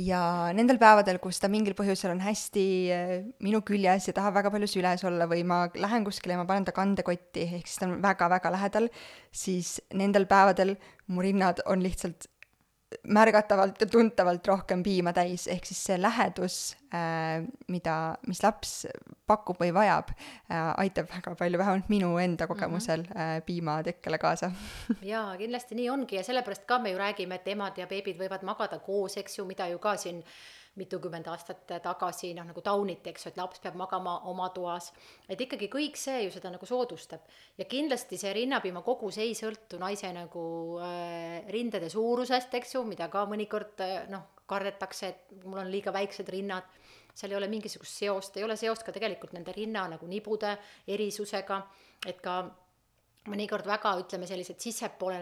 ja nendel päevadel, kus ta mingil põhjusel on hästi äh, minu küljes ja tahab väga palju süles olla või ma lähen kuskile ja ma panen ta kandekotti, ehk siis ta on väga-väga lähedal, siis nendel päevadel mu rinnad on lihtsalt märgatavalt ja tuntavalt rohkem piima täis, ehk siis see lähedus äh,, mida, mis laps pakub või vajab äh,, aitab väga palju, vähemalt minu enda kogemusel mm -hmm. äh, piimatekkele kaasa jaa, kindlasti nii ongi ja sellepärast ka me ju räägime, et emad ja beebid võivad magada koos, eks ju, mida ju ka siin mitukümmend aastat tagasi noh, nagu tauniti, eks ju, et laps peab magama oma toas. et ikkagi kõik see ju seda nagu soodustab. ja kindlasti see rinnapiima kogus ei sõltu naise nagu äh, rindade suurusest, eks ju, mida ka mõnikord äh, noh, kardetakse, et mul on liiga väiksed rinnad seal ei ole mingisugust seost, ei ole seost ka tegelikult nende rinna nagu nibude erisusega, et ka mõnikord väga, ütleme, sellised sissepoole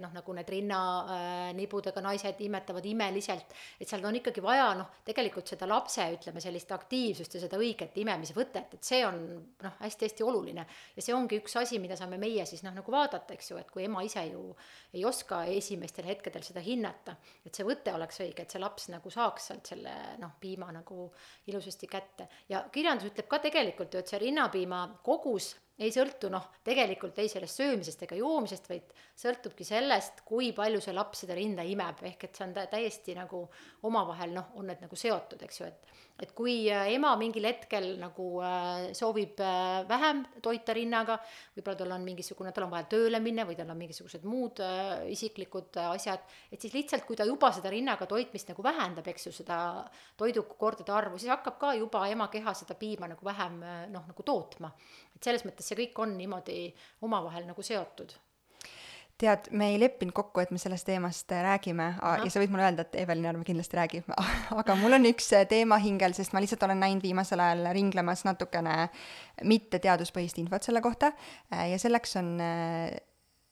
noh, nagu need rinnanibudega äh, naised imetavad imeliselt, et seal on ikkagi vaja noh, tegelikult seda lapse, ütleme, sellist aktiivsust ja seda õiget imemise võtet, et see on noh, hästi-hästi oluline. ja see ongi üks asi, mida saame meie siis noh, nagu vaadata, eks ju, et kui ema ise ju ei oska esimestel hetkedel seda hinnata, et see võte oleks õige, et see laps nagu saaks sealt selle noh, piima nagu ilusasti kätte. ja kirjandus ütleb ka tegelikult ju, et see rinnapiima kogus ei sõltu noh, tegelikult ei sellest söömisest ega joomisest, vaid sõltubki sellest, kui palju see laps seda rinda imeb, ehk et see on täiesti nagu omavahel noh, on need nagu seotud, eks ju, et et kui äh, ema mingil hetkel nagu äh, soovib äh, vähem toita rinnaga, võib-olla tal on mingisugune, tal on vaja tööle minna või tal on mingisugused muud isiklikud asjad, et siis lihtsalt, kui ta juba seda rinnaga toitmist nagu vähendab, eks ju, seda toidukordade arvu, siis hakkab ka juba ema keha seda piima nagu vähem äh, noh, nagu tootma. et selles mõttes see kõik on niimoodi omavahel nagu seotud tead, me ei leppinud kokku, et me sellest teemast äh, räägime Aha. ja sa võid mulle öelda, et Evelin Arve kindlasti räägib aga mul on üks äh, teema hingel, sest ma lihtsalt olen näinud viimasel ajal ringlemas natukene mitteteaduspõhist infot selle kohta äh, ja selleks on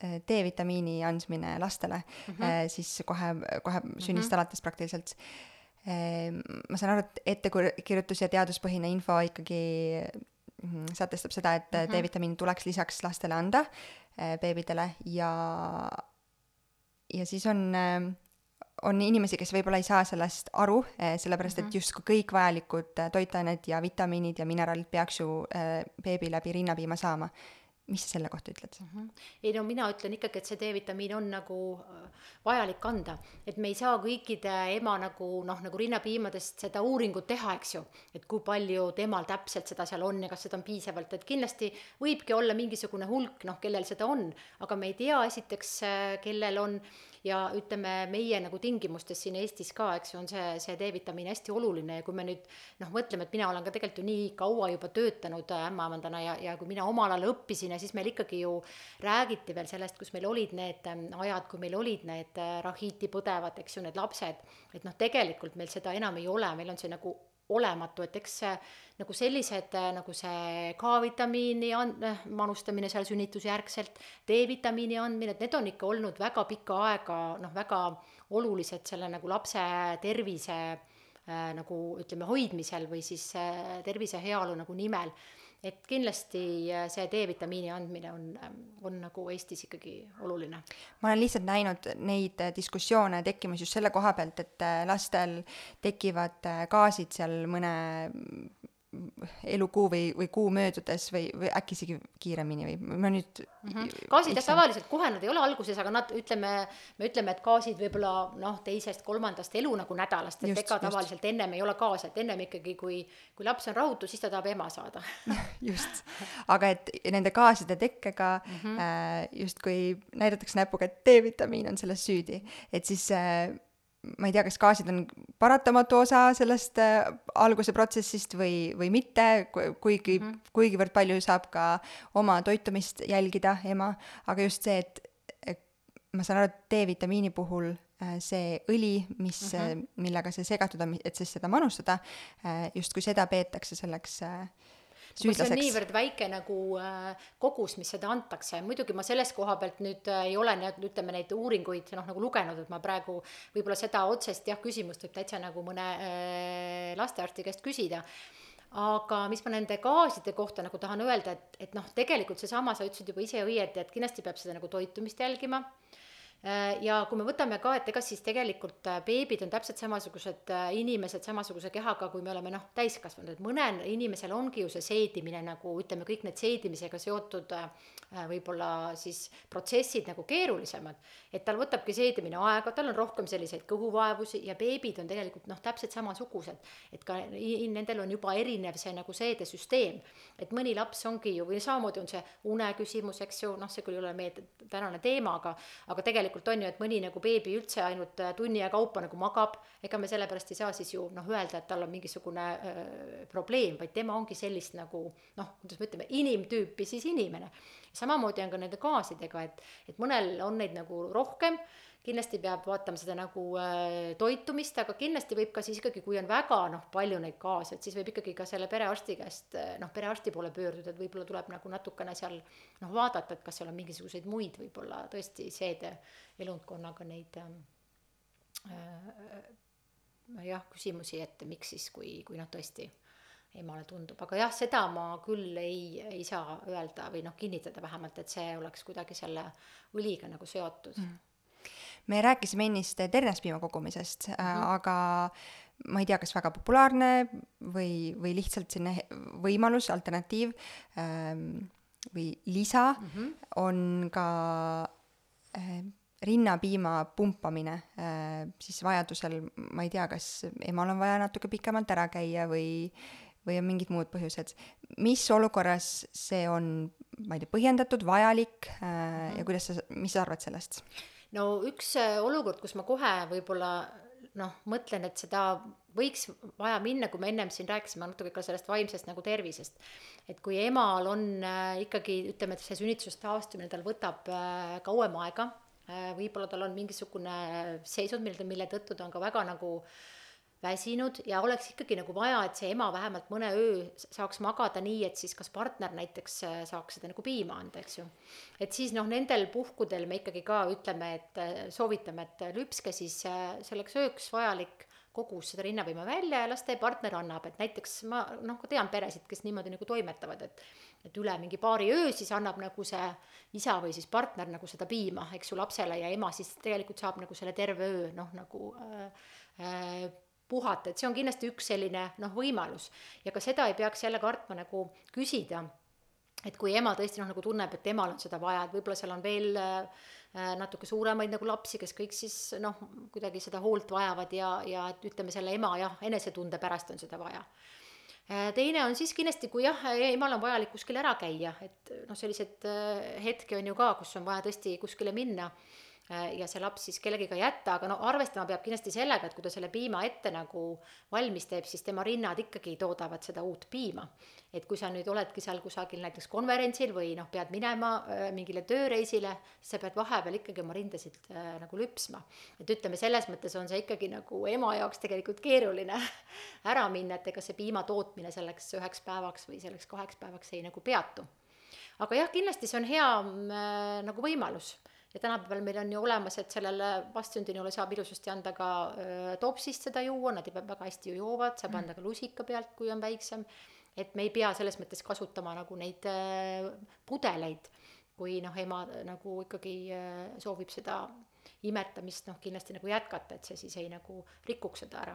D-vitamiini andmine lastele mm, -hmm. siis kohe, kohe sünnist mm -hmm. alates praktiliselt. ma saan aru, et ettekirjutus ja teaduspõhine info ikkagi sätestab seda, et mm -hmm. D-vitamiini tuleks lisaks lastele anda Äh, beebidele ja, ja siis on, äh, on inimesi, kes võib-olla ei saa sellest aru, äh, sellepärast et mhm. justkui kõik vajalikud toitained ja vitamiinid ja mineraalid peaks ju beebi läbi rinnapiima saama mis sa selle kohta ütled mm? -hmm. ei no mina ütlen ikkagi, et see D-vitamiin on nagu äh, vajalik anda, et me ei saa kõikide ema nagu noh, nagu rinnapiimadest seda uuringut teha, eks ju, et kui palju temal täpselt seda seal on ja kas seda on piisavalt, et kindlasti võibki olla mingisugune hulk, noh, kellel seda on, aga me ei tea esiteks, äh, kellel on ja ütleme, meie nagu tingimustes siin Eestis ka, eks ju, on see, see D-vitamiin hästi oluline ja kui me nüüd noh, mõtleme, et mina olen ka tegelikult ju nii kaua juba töötanud ämmaemandana ja, ja kui mina omal ajal õppisin ja siis meil ikkagi ju räägiti veel sellest, kus meil olid need ähm, ajad, kui meil olid need äh, rahiiti põdevad, eks ju, need lapsed, et noh, tegelikult meil seda enam ei ole, meil on see nagu olematu, et eks nagu sellised nagu see K-vitamiini and-, eh, manustamine seal sünnitusjärgselt, D-vitamiini andmine, et need on ikka olnud väga pikka aega noh, väga olulised selle nagu lapse tervise äh, nagu ütleme, hoidmisel või siis äh, tervise heaolu nagu nimel et kindlasti äh, see D-vitamiini andmine on, ähm, on nagu Eestis ikkagi oluline. ma olen lihtsalt näinud neid äh, diskussioone tekkimas just selle koha pealt, et äh, lastel tekivad gaasid seal mõne elukuu või, või kuu möödudes või, või äkki isegi kiiremini või ma nüüd mm -hmm. gaasid jah, tavaliselt kohe nad ei ole alguses, aga nad ütleme, me ütleme, et gaasid võib-olla noh, teisest-kolmandast elu nagu nädalast, et just, ega tavaliselt just. ennem ei ole gaase, et ennem ikkagi, kui, kui laps on rahutu, siis ta tahab ema saada just, aga et nende gaaside tekkega mm -hmm. äh, justkui näidatakse näpuga, et D-vitamiin on selles süüdi, et siis äh, ma ei tea, kas gaasid on paratamatu osa sellest äh, alguse protsessist või, või mitte, kuigi mm, -hmm. kuigivõrd palju saab ka oma toitumist jälgida ema, aga just see, et, ma saan aru, et D-vitamiini puhul äh, see õli, mis mm, -hmm. millega see segatud on, et siis seda manustada justkui seda peetakse selleks äh, süüdlaseks. see on niivõrd väike nagu äh, kogus, mis seda antakse, muidugi ma selles koha pealt nüüd äh, ei ole need, ütleme neid uuringuid noh, nagu lugenud, et ma praegu võib-olla seda otsest jah, küsimust võib täitsa nagu mõne äh, lastearsti käest küsida. Aga mis ma nende gaaside kohta nagu tahan öelda, et, et noh, tegelikult seesama, sa ütlesid juba ise õieti, et kindlasti peab seda nagu toitumist jälgima. Äh, ja kui me võtame ka, et ega siis tegelikult äh, beebid on täpselt samasugused äh, inimesed samasuguse kehaga, kui me oleme noh, täiskasvanud, et mõnel inimesel ongi ju see seedimine nagu ütleme, kõik need seedimisega seotud võib-olla siis protsessid nagu keerulisemad. et tal võtabki seedimine aega, tal on rohkem selliseid kõhuvaevusi ja beebid on tegelikult noh, täpselt samasugused. et ka nendel on juba erinev see nagu seedesüsteem. et mõni laps ongi ju, või samamoodi on see une küsimus, eks ju, noh, see küll ei ole meie tänane teema, aga aga tegelikult on ju, et mõni nagu beebi üldse ainult äh, tunni ja kaupa nagu magab, ega me sellepärast ei saa siis ju noh, öelda, et tal on mingisugune öö, probleem, vaid tema ongi sellist nagu noh, kuidas me ütleme, inimtüüpi siis inimene. Samamoodi on ka nende gaasidega, et, et mõnel on neid nagu rohkem, kindlasti peab vaatama seda nagu äh, toitumist, aga kindlasti võib ka siis ikkagi, kui on väga noh, palju neid kaasa, et siis võib ikkagi ka selle perearsti käest äh, noh, perearsti poole pöörduda, et võib-olla tuleb nagu natukene seal noh, vaadata, et kas seal on mingisuguseid muid võib-olla tõesti seede elundkonnaga neid ähm, äh, jah, küsimusi, et miks siis, kui, kui noh, tõesti emale tundub, aga jah, seda ma küll ei, ei saa öelda või noh, kinnitada vähemalt, et see oleks kuidagi selle õliga nagu seotud mm me rääkisime ennist ternespiima kogumisest mm, -hmm. aga ma ei tea, kas väga populaarne või, või lihtsalt selline võimalus, alternatiiv ähm, või lisa mm -hmm. on ka äh, rinnapiima pumpamine äh,, siis vajadusel, ma ei tea, kas emal on vaja natuke pikemalt ära käia või, või on mingid muud põhjused. mis olukorras see on, ma ei tea, põhjendatud, vajalik äh, ja kuidas sa, mis sa arvad sellest? no üks äh, olukord, kus ma kohe võib-olla noh, mõtlen, et seda võiks vaja minna, kui me ennem siin rääkisime natuke ka sellest vaimsest nagu tervisest. et kui emal on äh, ikkagi ütleme, et see sünnitusest taastumine tal võtab äh, kauem aega äh,, võib-olla tal on mingisugune seisund, mille, mille tõttu ta on ka väga nagu äh, väsinud ja oleks ikkagi nagu vaja, et see ema vähemalt mõne öö saaks magada nii, et siis kas partner näiteks äh, saaks seda nagu piima anda, eks ju. et siis noh, nendel puhkudel me ikkagi ka ütleme, et äh, soovitame, et lüpske siis äh, selleks ööks vajalik kogus seda rinnapiima välja ja las teie partner annab, et näiteks ma noh, tean peresid, kes niimoodi nagu toimetavad, et et üle mingi paari öö siis annab nagu see isa või siis partner nagu seda piima, eks ju, lapsele ja ema siis tegelikult saab nagu selle terve öö noh, nagu äh, äh, puhata, et see on kindlasti üks selline noh, võimalus. ja ka seda ei peaks jälle kartma nagu küsida, et kui ema tõesti noh, nagu tunneb, et temal on seda vaja, et võib-olla seal on veel äh, natuke suuremaid nagu lapsi, kes kõik siis noh, kuidagi seda hoolt vajavad ja, ja et ütleme, selle ema jah, enesetunde pärast on seda vaja äh, teine on siis kindlasti, kui jah, emal on vajalik kuskil ära käia, et noh, selliseid äh, hetki on ju ka, kus on vaja tõesti kuskile minna ja see laps siis kellegiga jätta, aga no arvestama peab kindlasti sellega, et kui ta selle piima ette nagu valmis teeb, siis tema rinnad ikkagi toodavad seda uut piima. et kui sa nüüd oledki seal kusagil näiteks konverentsil või noh, pead minema äh, mingile tööreisile, siis sa pead vahepeal ikkagi oma rindasid äh, nagu lüpsma. et ütleme, selles mõttes on see ikkagi nagu ema jaoks tegelikult keeruline ära minna, et ega see piima tootmine selleks üheks päevaks või selleks kaheks päevaks ei nagu peatu. aga jah, kindlasti see on hea äh, nagu võimalus ja tänapäeval meil on ju olemas, et sellele vastsündinule saab ilusasti anda ka topsist seda juua, nad juba väga hästi ju joovad, saab anda ka lusika pealt, kui on väiksem. et me ei pea selles mõttes kasutama nagu neid pudeleid, kui noh, ema nagu ikkagi soovib seda imetamist noh, kindlasti nagu jätkata, et see siis ei nagu rikuks seda ära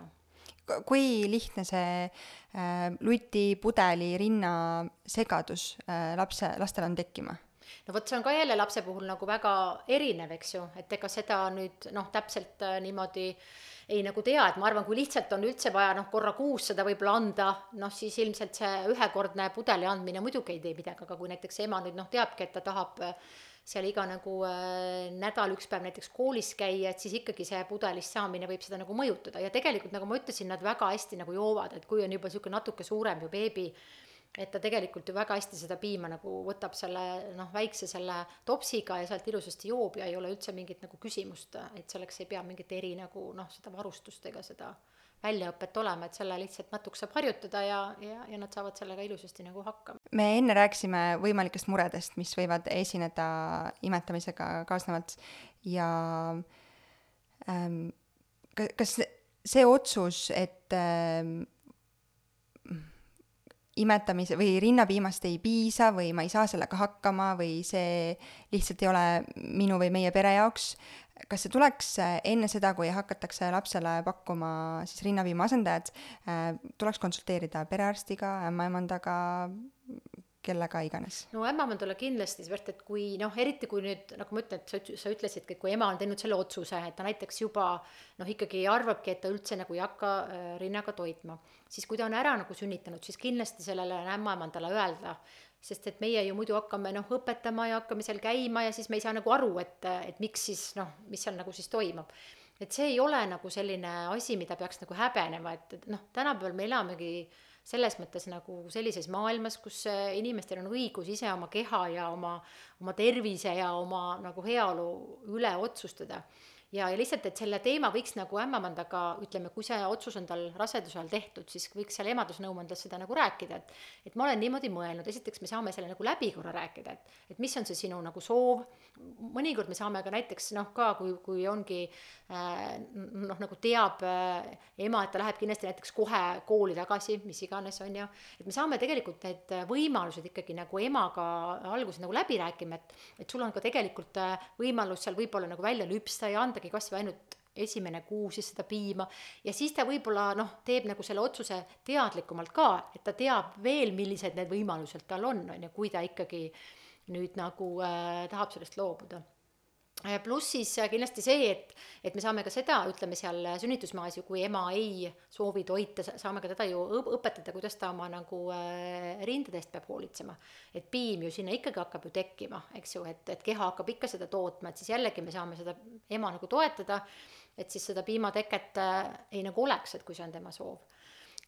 kui lihtne see äh, luti, pudeli, rinna segadus äh, lapse, lastel on tekkima? No vot, see on ka jälle lapse puhul nagu väga erinev, eks ju, et ega seda nüüd noh, täpselt äh, niimoodi ei nagu tea, et ma arvan, kui lihtsalt on üldse vaja noh, korra kuus seda võib-olla anda, noh siis ilmselt see ühekordne pudeli andmine muidugi ei tee midagi, aga kui näiteks ema nüüd noh, teabki, et ta tahab äh, seal iga nagu äh, nädal üks päev näiteks koolis käia, et siis ikkagi see pudelist saamine võib seda nagu mõjutada. Ja tegelikult nagu ma ütlesin, nad väga hästi nagu joovad, et kui on juba niisugune natuke suurem ju beebi, et ta tegelikult ju väga hästi seda piima nagu võtab selle noh, väikse selle topsiga ja sealt ilusasti joob ja ei ole üldse mingit nagu küsimust, et selleks ei pea mingit eri nagu noh, seda varustust ega seda väljaõpet olema, et selle lihtsalt natuke saab harjutada ja, ja, ja nad saavad sellega ilusasti nagu hakkama. me enne rääkisime võimalikest muredest, mis võivad esineda imetamisega kaasnevalt ja ähm, kas see otsus, et ähm, imetamise või rinnapiimast ei piisa või ma ei saa sellega hakkama või see lihtsalt ei ole minu või meie pere jaoks, kas see tuleks enne seda, kui hakatakse lapsele pakkuma siis rinnapiima asendajat, äh, tuleks konsulteerida perearstiga, ämmaemandaga, kellega iganes. no ämmaemandale kindlasti, seepärast et kui noh, eriti kui nüüd nagu ma ütlen, et sa, sa ütlesidki, et kui ema on teinud selle otsuse, et ta näiteks juba noh, ikkagi arvabki, et ta üldse nagu ei hakka äh, rinnaga toitma, siis kui ta on ära nagu sünnitanud, siis kindlasti sellele ämmaemandale öelda, sest et meie ju muidu hakkame noh, õpetama ja hakkame seal käima ja siis me ei saa nagu aru, et, et miks siis noh, mis seal nagu siis toimub et see ei ole nagu selline asi, mida peaks nagu häbenema, et, et noh, tänapäeval me elamegi äh, selles mõttes nagu sellises maailmas, kus äh, inimestel on õigus ise oma keha ja oma, oma tervise ja oma nagu heaolu üle otsustada. ja, ja lihtsalt, et selle teema võiks nagu ämmamanda ka, ütleme, kui see otsus on tal raseduse ajal tehtud, siis võiks seal emadusnõuandes seda nagu rääkida, et et ma olen niimoodi mõelnud, esiteks me saame selle nagu läbi korra rääkida, et et mis on see sinu nagu soov, mõnikord me saame ka näiteks noh, ka kui, kui ongi äh, noh, nagu teab äh, ema, et ta läheb kindlasti näiteks kohe kooli tagasi, mis iganes, on ju, et me saame tegelikult need võimalused ikkagi nagu emaga alguses nagu läbi rääkima, et et sul on ka tegelikult äh, võimalus seal võib-olla nagu välja lüpsta ja andagi kas või ainult esimene kuu siis seda piima. Ja siis ta võib-olla noh, teeb nagu selle otsuse teadlikumalt ka, et ta teab veel, millised need võimalused tal on, on ju, kui ta ikkagi nüüd nagu äh, tahab sellest loobuda Äh, pluss siis äh, kindlasti see, et, et me saame ka seda, ütleme seal sünnitusmaas ju, kui ema ei soovi toita, saame ka teda ju õpetada, kuidas ta oma nagu äh, rindadest peab hoolitsema. et piim ju sinna ikkagi hakkab ju tekkima, eks ju, et, et keha hakkab ikka seda tootma, et siis jällegi me saame seda ema nagu toetada, et siis seda piimateket ei nagu oleks, et kui see on tema soov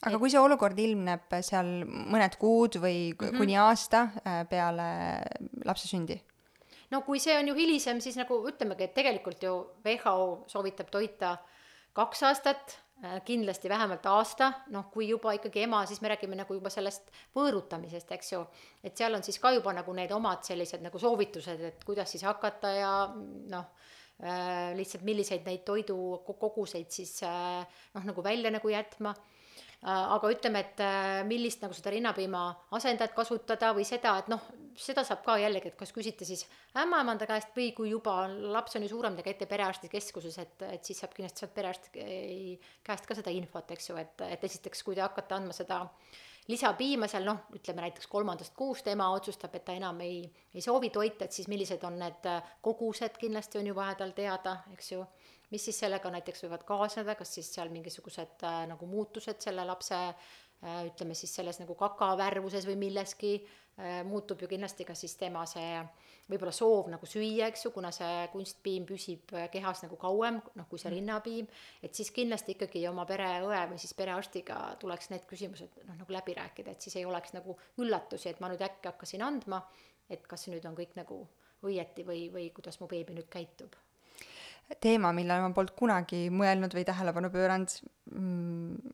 aga et... kui see olukord ilmneb seal mõned kuud või mm -hmm. kuni aasta peale lapse sündi no kui see on ju hilisem, siis nagu ütlemegi, et tegelikult ju WHO soovitab toita kaks aastat, äh, kindlasti vähemalt aasta, noh, kui juba ikkagi ema, siis me räägime nagu juba sellest võõrutamisest, eks ju. et seal on siis ka juba nagu need omad sellised nagu soovitused, et kuidas siis hakata ja noh äh,, lihtsalt milliseid neid toidukoguseid siis äh, noh, nagu välja nagu jätma Äh, aga ütleme, et äh, millist nagu seda rinnapiima asendajat kasutada või seda, et noh, seda saab ka jällegi, et kas küsite siis ämmaemanda käest või kui juba laps on ju suurem, te käite perearstikeskuses, et, et siis saab kindlasti sealt perearsti käest ka seda infot, eks ju, et, et esiteks, kui te hakkate andma seda lisapiima seal noh, ütleme näiteks kolmandast kuust ema otsustab, et ta enam ei, ei soovi toita, et siis millised on need kogused, kindlasti on ju vaja tal teada, eks ju mis siis sellega näiteks võivad kaasneda, kas siis seal mingisugused äh, nagu muutused selle lapse äh, ütleme siis selles nagu kakavärvuses või milleski äh, muutub ju kindlasti ka siis tema see võib-olla soov nagu süüa, eks ju, kuna see kunstpiim püsib äh, kehas nagu kauem, noh, kui see mm. rinnapiim, et siis kindlasti ikkagi oma pereõe või siis perearstiga tuleks need küsimused noh, nagu läbi rääkida, et siis ei oleks nagu üllatusi, et ma nüüd äkki hakkasin andma, et kas nüüd on kõik nagu õieti või, või kuidas mu beebi nüüd käitub teema, millele ma polnud kunagi mõelnud või tähelepanu pööranud mm,,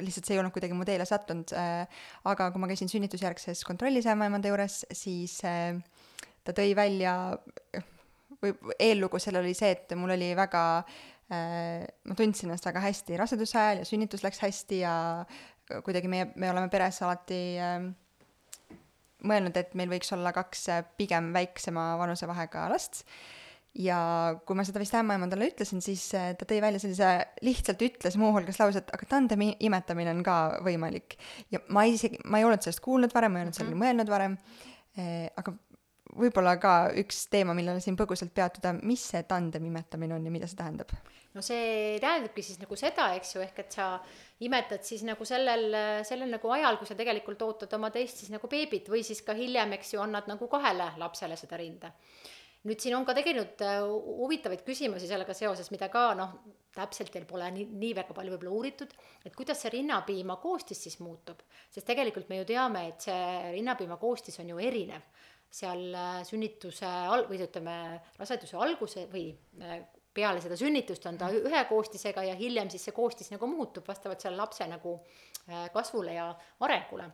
lihtsalt see ei olnud kuidagi mu teele sattunud äh,, aga kui ma käisin sünnitusjärgses kontrollis ämmaemanda juures, siis äh, ta tõi välja, või eellugu seal oli see, et mul oli väga äh,, ma tundsin ennast väga hästi raseduse ajal ja sünnitus läks hästi ja kuidagi meie, me oleme peres alati äh, mõelnud, et meil võiks olla kaks äh, pigem väiksema vanusevahega last ja kui ma seda vist ämmaemandale ütlesin, siis äh, ta tõi välja sellise, lihtsalt ütles muuhulgas lause, et aga tandemi imetamine on ka võimalik. ja ma isegi, ma ei olnud sellest kuulnud varem, ma ei olnud sellele mm -hmm. mõelnud varem, äh, aga võib-olla ka üks teema, millele siin põgusalt peatuda, mis see tandem imetamine on ja mida see tähendab? no see tähendabki siis nagu seda, eks ju, ehk et sa imetad siis nagu sellel, sellel nagu ajal, kui sa tegelikult ootad oma teist siis nagu beebit või siis ka hiljem, eks ju, annad nagu kahele lapsele seda rinda nüüd siin on ka tegelikult äh, huvitavaid küsimusi sellega seoses, mida ka noh, täpselt veel pole nii, nii väga palju võib-olla uuritud, et kuidas see rinnapiima koostis siis muutub, sest tegelikult me ju teame, et see rinnapiima koostis on ju erinev. seal äh, sünnituse al-, või ütleme, raseduse alguse või äh, peale seda sünnitust on ta ühe koostisega ja hiljem siis see koostis nagu muutub vastavalt selle lapse nagu kasvule ja arengule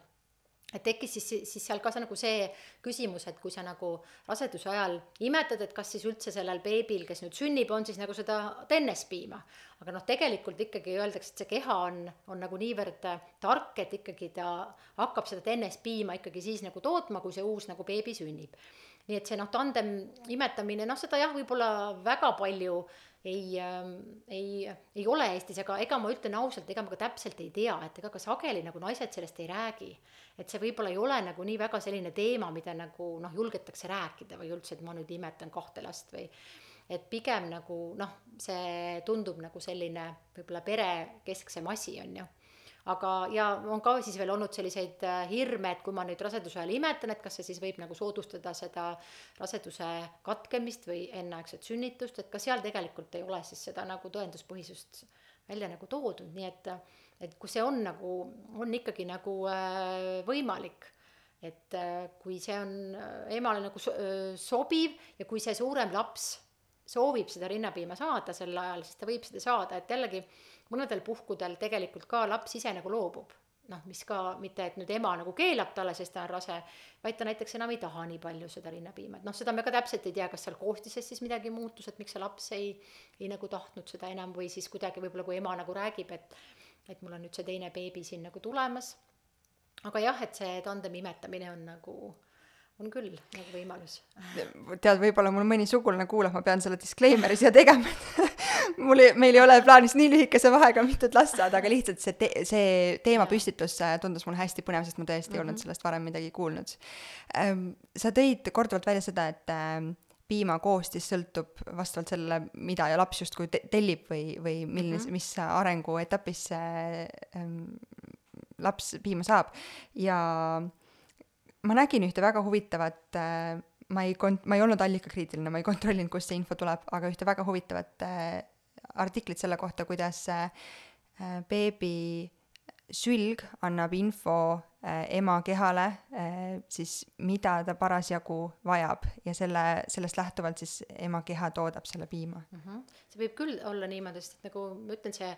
et tekkis siis, siis seal ka see nagu see küsimus, et kui sa nagu raseduse ajal imetad, et kas siis üldse sellel beebil, kes nüüd sünnib, on siis nagu seda tennespiima. aga noh, tegelikult ikkagi öeldakse, et see keha on, on nagu niivõrd tark, et ikkagi ta hakkab seda tennespiima ikkagi siis nagu tootma, kui see uus nagu beebi sünnib. nii et see noh, tandem imetamine, noh seda jah, võib-olla väga palju ei äh,, ei, ei ole Eestis, aga ega ma ütlen ausalt, ega ma ka täpselt ei tea, et ega ka sageli nagu naised sellest ei räägi. et see võib-olla ei ole nagu nii väga selline teema, mida nagu noh, julgetakse rääkida või üldse, et ma nüüd imetan kahte last või et pigem nagu noh, see tundub nagu selline võib-olla perekesksem asi, on ju aga, ja on ka siis veel olnud selliseid äh, hirme, et kui ma nüüd raseduse ajal imetan, et kas see siis võib nagu soodustada seda raseduse katkemist või enneaegset sünnitust, et ka seal tegelikult ei ole siis seda nagu tõenduspõhisust välja nagu toodud, nii et, et kui see on nagu, on ikkagi nagu äh, võimalik et äh, kui see on emale nagu sobiv ja kui see suurem laps soovib seda rinnapiima saada sel ajal, siis ta võib seda saada, et jällegi mõnedel puhkudel tegelikult ka laps ise nagu loobub noh, mis ka mitte, et nüüd ema nagu keelab talle, sest ta on rase, vaid ta näiteks enam ei taha nii palju seda rinnapiima, et noh, seda me ka täpselt ei tea, kas seal koostises siis midagi muutus, et miks see laps ei, ei nagu tahtnud seda enam või siis kuidagi võib-olla, kui ema nagu räägib, et et mul on nüüd see teine beebi siin nagu tulemas. aga jah, et see tandemi imetamine on nagu on küll nagu võimalus. tead, võib-olla mul mõni sugulane kuulab, ma pean selle disclaimer'i siia tegema mul ei, meil ei ole plaanis nii lühikese vahega mitut last saada, aga lihtsalt see te-, see teemapüstitus tundus mulle hästi põnev, sest ma tõesti mm -hmm. ei olnud sellest varem midagi kuulnud. Ehm, sa tõid korduvalt välja seda, et ehm, piima koostis sõltub vastavalt sellele, mida ja laps justkui te-, tellib või, või milline mm, -hmm. mis arenguetapis see ähm, laps piima saab ja ma nägin ühte väga huvitavat äh, ma ei kont-, ma ei olnud allikakriitiline, ma ei kontrollinud, kust see info tuleb, aga ühte väga huvitavat äh, artiklit selle kohta, kuidas äh, beebi sülg annab info äh, ema kehale äh, siis, mida ta parasjagu vajab ja selle, sellest lähtuvalt siis ema keha toodab selle piima mm. -hmm. see võib küll olla niimoodi, sest nagu ma ütlen, see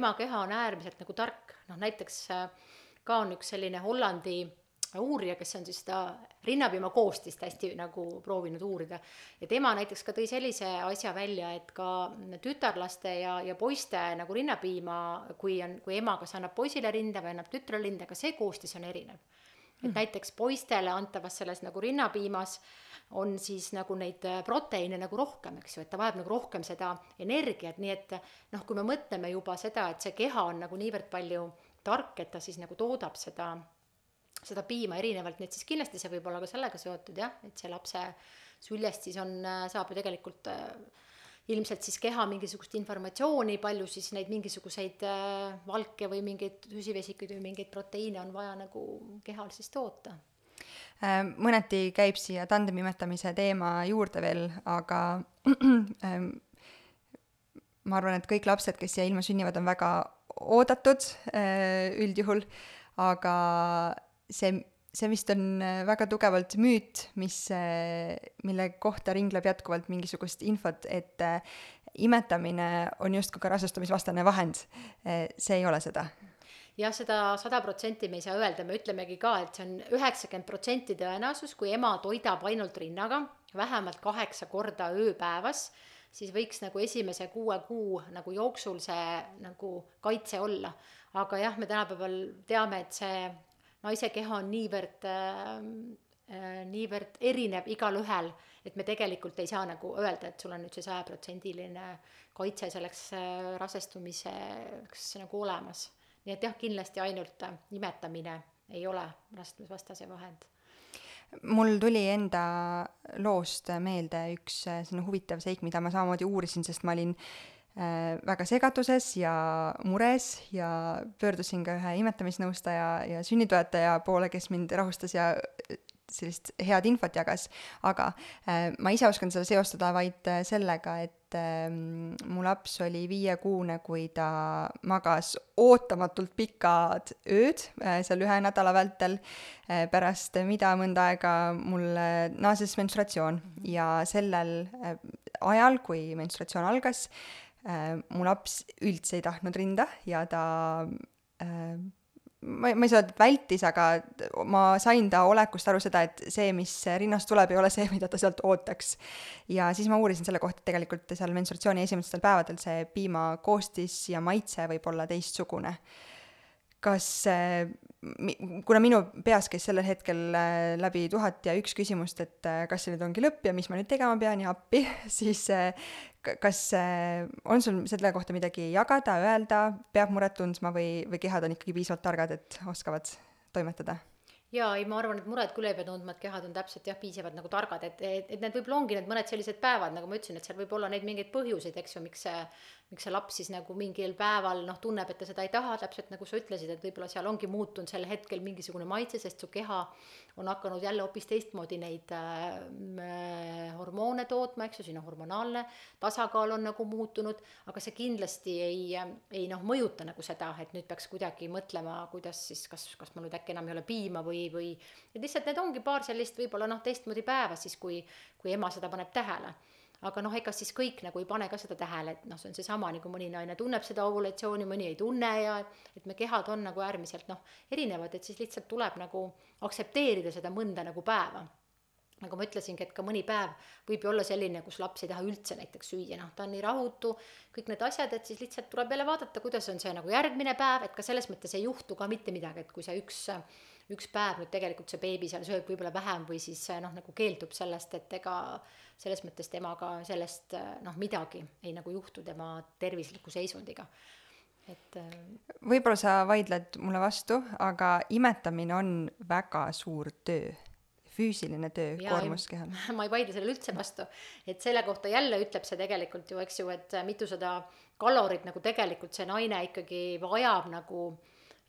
ema keha on äärmiselt nagu tark, noh näiteks ka on üks selline Hollandi uurija, kes on siis seda rinnapiima koostist hästi nagu proovinud uurida. ja tema näiteks ka tõi sellise asja välja, et ka tütarlaste ja, ja poiste nagu rinnapiima, kui on, kui ema kas annab poisile rinda või annab tütrele rinda, ka see koostis on erinev. et mm. näiteks poistele antavas selles nagu rinnapiimas on siis nagu neid proteiine nagu rohkem, eks ju, et ta vajab nagu rohkem seda energiat, nii et noh, kui me mõtleme juba seda, et see keha on nagu niivõrd palju tark, et ta siis nagu toodab seda seda piima erinevalt, nii et siis kindlasti see võib olla ka sellega seotud jah, et see lapse süljest siis on, saab ju tegelikult äh, ilmselt siis keha mingisugust informatsiooni, palju siis neid mingisuguseid äh, valke või mingeid süsivesikuid või mingeid proteiine on vaja nagu kehal siis toota. Äh, mõneti käib siia tandemi imetamise teema juurde veel, aga ähm, ma arvan, et kõik lapsed, kes siia ilma sünnivad, on väga oodatud üldjuhul, aga see, see vist on äh, väga tugevalt müüt, mis, äh, mille kohta ringleb jätkuvalt mingisugust infot, et äh, imetamine on justkui ka rasestumisvastane vahend. see ei ole seda jah, seda sada protsenti me ei saa öelda, me ütlemegi ka, et see on üheksakümmend protsenti tõenäosus, kui ema toidab ainult rinnaga vähemalt kaheksa korda ööpäevas, siis võiks nagu esimese kuue kuu nagu jooksul see nagu kaitse olla. aga jah, me tänapäeval teame, et see naise keha on niivõrd äh, äh, niivõrd erinev igalühel, et me tegelikult ei saa nagu öelda, et sul on nüüd see sajaprotsendiline kaitse selleks äh, rasestumiseks nagu olemas. nii et jah, kindlasti ainult äh, nimetamine ei ole rasestumisvastase vahend mul tuli enda loost meelde üks selline huvitav seik, mida ma samamoodi uurisin, sest ma olin Äh, väga segaduses ja mures ja pöördusin ka ühe imetamisnõustaja ja sünnitoetaja poole, kes mind rahustas ja äh, sellist head infot jagas, aga äh, ma ise oskan seda seostada vaid äh, sellega, et äh, mu laps oli viiekuune, kui ta magas ootamatult pikad ööd äh, seal ühe nädala vältel äh,, pärast mida mõnda aega mul äh, naases menstruatsioon. Ja sellel äh, ajal, kui menstruatsioon algas äh,, äh, mu laps üldse ei tahtnud rinda ja ta äh, ma, ma ei saa öelda, et vältis, aga ma sain ta olekust aru seda, et see, mis rinnast tuleb, ei ole see, mida ta sealt ootaks. ja siis ma uurisin selle kohta, et tegelikult seal menstruatsiooni esimestel päevadel see piima koostis ja maitse võib olla teistsugune. Kas äh, kuna minu peas käis sellel hetkel äh, läbi tuhat ja üks küsimust, et äh, kas see nüüd ongi lõpp ja mis ma nüüd tegema pean ja appi, siis kas on sul selle kohta midagi jagada, öelda, peab muret tundma või, või kehad on ikkagi piisavalt targad, et oskavad toimetada? Jaa, ei, ma arvan, et muret küll ei pea tundma, et kehad on täpselt jah, piisavalt nagu targad, et, et, et need võib-olla ongi need mõned sellised päevad, nagu ma ütlesin, et seal võib olla neid mingeid põhjuseid, eks ju, miks see miks see laps siis nagu mingil päeval noh, tunneb, et ta seda ei taha, täpselt nagu sa ütlesid, et võib-olla seal ongi muutunud sel hetkel mingisugune maitse, sest su keha on hakanud jälle hoopis teistmoodi neid äh, hormoone tootma, eks ju, siin on hormonaalne tasakaal on nagu muutunud, aga see kindlasti ei, ei noh, mõjuta nagu seda, et nüüd peaks kuidagi mõtlema, kuidas siis, kas, kas mul nüüd äkki enam ei ole piima või, või et lihtsalt need ongi paar sellist võib-olla noh, teistmoodi päeva siis, kui, kui ema seda paneb tähele aga noh, ega siis kõik nagu ei pane ka seda tähele, et noh, see on seesama, nagu mõni naine tunneb seda ovulatsiooni, mõni ei tunne ja et me kehad on nagu äärmiselt noh, erinevad, et siis lihtsalt tuleb nagu aktsepteerida seda mõnda nagu päeva. Nagu ma ütlesingi, et ka mõni päev võib ju olla selline, kus laps ei taha üldse näiteks süüa, noh, ta on nii rahutu, kõik need asjad, et siis lihtsalt tuleb jälle vaadata, kuidas on see nagu järgmine päev, et ka selles mõttes ei juhtu ka mitte midagi, et kui see üks, üks päev nüüd tegelikult see beebi seal sööb võib-olla vähem või siis noh, nagu keeldub sellest, et ega selles mõttes temaga sellest noh, midagi ei nagu juhtu tema tervisliku seisundiga et võib-olla sa vaidled mulle vastu, aga imetamine on väga suur töö füüsiline töö, koormus kehal. ma ei vaidle sellele üldse vastu, et selle kohta jälle ütleb see tegelikult ju, eks ju, et mitusada kalorit nagu tegelikult see naine ikkagi vajab nagu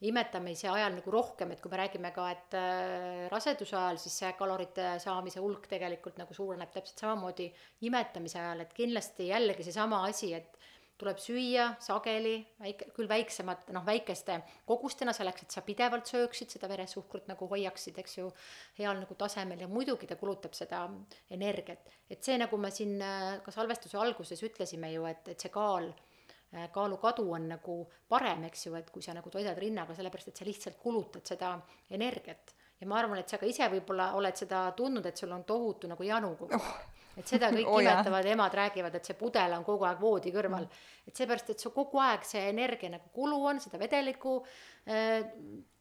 imetamise ajal nagu rohkem, et kui me räägime ka, et äh, raseduse ajal, siis see kalorite saamise hulk tegelikult nagu suureneb täpselt samamoodi imetamise ajal, et kindlasti jällegi seesama asi, et tuleb süüa sageli, väike, küll väiksemad, noh, väikeste kogustena selleks, et sa pidevalt sööksid seda veresuhkrut nagu hoiaksid, eks ju, heal nagu tasemel ja muidugi ta kulutab seda energiat. et see, nagu me siin äh, ka salvestuse alguses ütlesime ju, et, et see kaal, kaalukadu on nagu parem, eks ju, et kui sa nagu toidad rinnaga, sellepärast et sa lihtsalt kulutad seda energiat. ja ma arvan, et sa ka ise võib-olla oled seda tundnud, et sul on tohutu nagu janu kogu aeg. Oh. Et seda kõik oh, imetavad emad räägivad, et see pudel on kogu aeg voodi kõrval. Mm.. et seepärast, et su kogu aeg see energia nagu kulu on, seda vedelikku äh,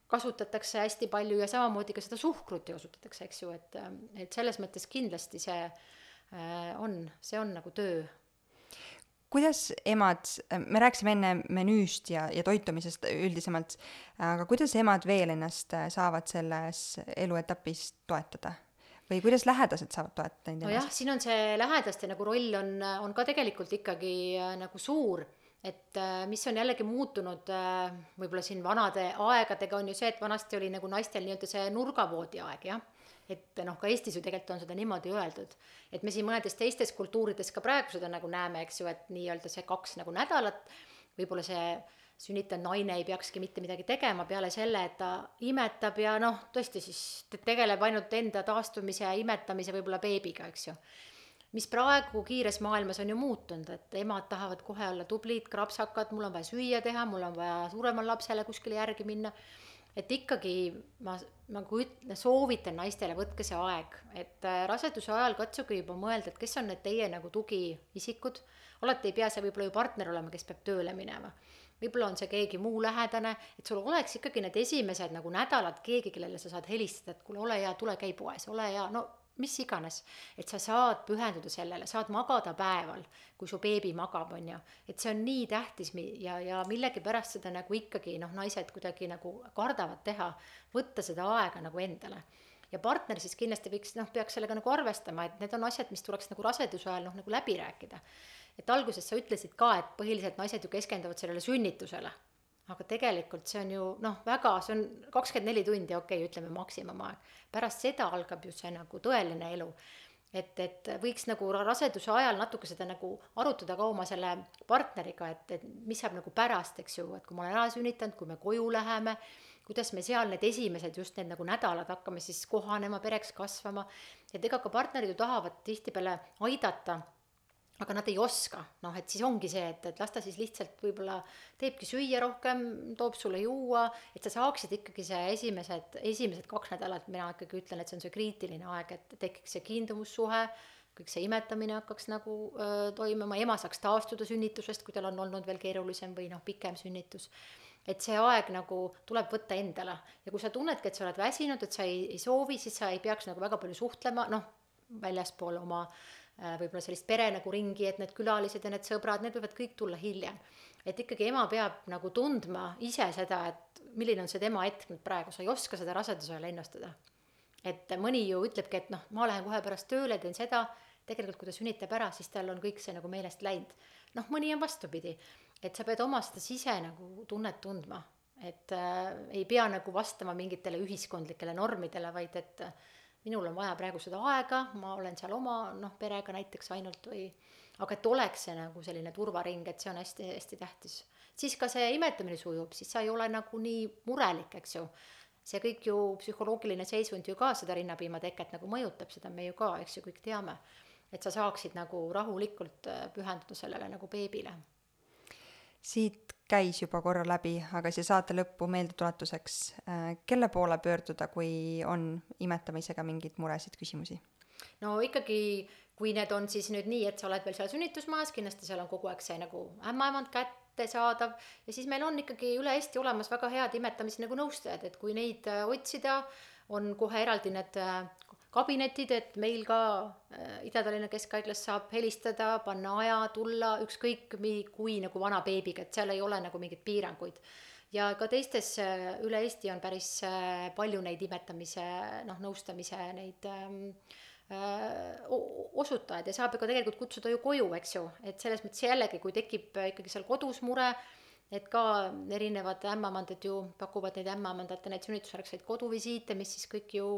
kasutatakse hästi palju ja samamoodi ka seda suhkrut kasutatakse, eks ju, et, et selles mõttes kindlasti see äh, on, see on nagu töö kuidas emad, me rääkisime enne menüüst ja, ja toitumisest üldisemalt, aga kuidas emad veel ennast saavad selles eluetapis toetada? või kuidas lähedased saavad toetada neid nojah, siin on see lähedaste nagu roll on, on ka tegelikult ikkagi äh, nagu suur, et äh, mis on jällegi muutunud äh, võib-olla siin vanade aegadega on ju see, et vanasti oli nagu naistel nii-öelda see nurgavoodi aeg, jah et noh, ka Eestis ju tegelikult on seda niimoodi öeldud, et me siin mõnedes teistes kultuurides ka praegu seda nagu näeme, eks ju, et nii-öelda see kaks nagu nädalat, võib-olla see sünnitanud naine ei peakski mitte midagi tegema peale selle, et ta imetab ja noh, tõesti siis tegeleb ainult enda taastumise ja imetamise võib-olla beebiga, eks ju. mis praegu kiires maailmas on ju muutunud, et emad tahavad kohe olla tublid, krapsakad, mul on vaja süüa teha, mul on vaja suuremale lapsele kuskile järgi minna. Et ikkagi ma nagu ütlen, soovitan naistele, võtke see aeg, et äh, raseduse ajal katsuge juba mõelda, et kes on need teie nagu tugiisikud. alati ei pea see võib-olla ju partner olema, kes peab tööle minema. Võib-olla on see keegi muu lähedane, et sul oleks ikkagi need esimesed nagu nädalad keegi, kellele sa saad helistada, et kuule, ole hea, tule käi poes, ole hea, no mis iganes, et sa saad pühenduda sellele, saad magada päeval, kui su beebi magab, on ju, et see on nii tähtis ja, ja millegipärast seda nagu ikkagi noh, naised kuidagi nagu kardavad teha, võtta seda aega nagu endale. Ja partner siis kindlasti võiks noh, peaks sellega nagu arvestama, et need on asjad, mis tuleks nagu raseduse ajal noh, nagu läbi rääkida. Et alguses sa ütlesid ka, et põhiliselt naised ju keskenduvad sellele sünnitusele. Aga tegelikult see on ju noh, väga, see on kakskümmend neli tundi, okei okay,, ütleme maksimumaeg. pärast seda algab ju see nagu tõeline elu. et, et võiks nagu raseduse ajal natuke seda nagu arutada ka oma selle partneriga, et, et mis saab nagu pärast, eks ju, et kui ma olen ära sünnitanud, kui me koju läheme, kuidas me seal need esimesed just need nagu nädalad hakkame siis kohanema, pereks kasvama, et ega ka partnerid ju tahavad tihtipeale aidata aga nad ei oska, noh, et siis ongi see, et, et las ta siis lihtsalt võib-olla teebki süüa rohkem, toob sulle juua, et sa saaksid ikkagi see esimesed, esimesed kaks nädalat, mina ikkagi ütlen, et see on see kriitiline aeg, et tekiks see kiindumussuhe, kõik see imetamine hakkaks nagu öö, toimuma, ema saaks taastuda sünnitusest, kui tal on olnud veel keerulisem või noh, pikem sünnitus. et see aeg nagu tuleb võtta endale ja kui sa tunnedki, et sa oled väsinud, et sa ei, ei soovi, siis sa ei peaks nagu väga palju suhtlema, noh, väljaspool oma Äh, võib-olla sellist pere nagu ringi, et need külalised ja need sõbrad, need võivad kõik tulla hiljem. et ikkagi ema peab nagu tundma ise seda, et milline on see tema hetk nüüd praegu, sa ei oska seda raseduse ajal ennustada. et mõni ju ütlebki, et noh, ma lähen kohe pärast tööle, teen seda, tegelikult kui ta sünnitab ära, siis tal on kõik see nagu meelest läinud. noh, mõni on vastupidi, et sa pead oma seda sise nagu tunnet tundma, et äh, ei pea nagu vastama mingitele ühiskondlikele normidele, vaid et äh, minul on vaja praegu seda aega, ma olen seal oma noh, perega näiteks ainult või aga et oleks see nagu selline turvaring, et see on hästi-hästi tähtis. siis ka see imetamine sujub, siis sa ei ole nagu nii murelik, eks ju. see kõik ju, psühholoogiline seisund ju ka seda rinnapiima teket nagu mõjutab, seda me ju ka, eks ju, kõik teame. et sa saaksid nagu rahulikult äh, pühenduda sellele nagu beebile. siit käis juba korra läbi, aga siia saate lõppu meeldetuletuseks, äh, kelle poole pöörduda, kui on imetamisega mingeid muresid, küsimusi? no ikkagi, kui need on siis nüüd nii, et sa oled veel seal sünnitusmajas, kindlasti seal on kogu aeg see nagu ämmaemand kättesaadav ja siis meil on ikkagi üle Eesti olemas väga head imetamise nagu nõustajad, et kui neid äh, otsida, on kohe eraldi need kabinetid, et meil ka äh, Ida-Tallinna Keskhaiglas saab helistada, panna aja, tulla ükskõik mi-, kui nagu vana beebiga, et seal ei ole nagu mingeid piiranguid. ja ka teistes äh, üle Eesti on päris äh, palju neid imetamise noh, nõustamise neid ähm, osutajaid ja saab ju ka tegelikult kutsuda ju koju, eks ju, et selles mõttes jällegi, kui tekib ikkagi seal kodus mure, et ka erinevad ämmamandad ju pakuvad neid ämmamandate neid sünnitusjärgseid koduvisiite, mis siis kõik ju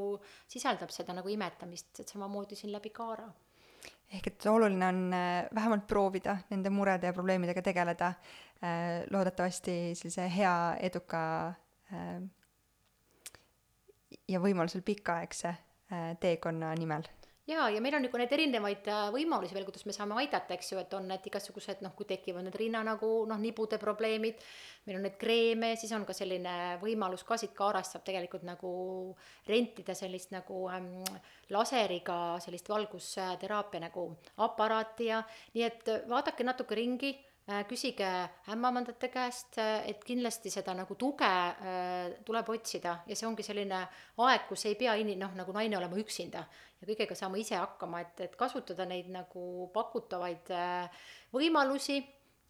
sisaldab seda nagu imetamist, et samamoodi siin läbi Kaara. ehk et oluline on äh, vähemalt proovida nende murede ja probleemidega tegeleda, äh, loodetavasti sellise hea, eduka äh, ja võimalusel pikaaegse teekonna nimel jaa, ja meil on nagu neid erinevaid äh, võimalusi veel, kuidas me saame aidata, eks ju, et on need igasugused noh, kui tekivad need rinna nagu noh, nibude probleemid, meil on neid kreeme, siis on ka selline võimalus ka siit Kaarast saab tegelikult nagu rentida sellist nagu ähm, laseriga sellist valgusteraapia nagu aparaati ja nii et vaadake natuke ringi Äh, küsige ämmamandate käest, äh, et kindlasti seda nagu tuge äh, tuleb otsida ja see ongi selline aeg, kus ei pea ini-, noh, nagu naine olema üksinda ja kõigega saama ise hakkama, et, et kasutada neid nagu pakutavaid võimalusi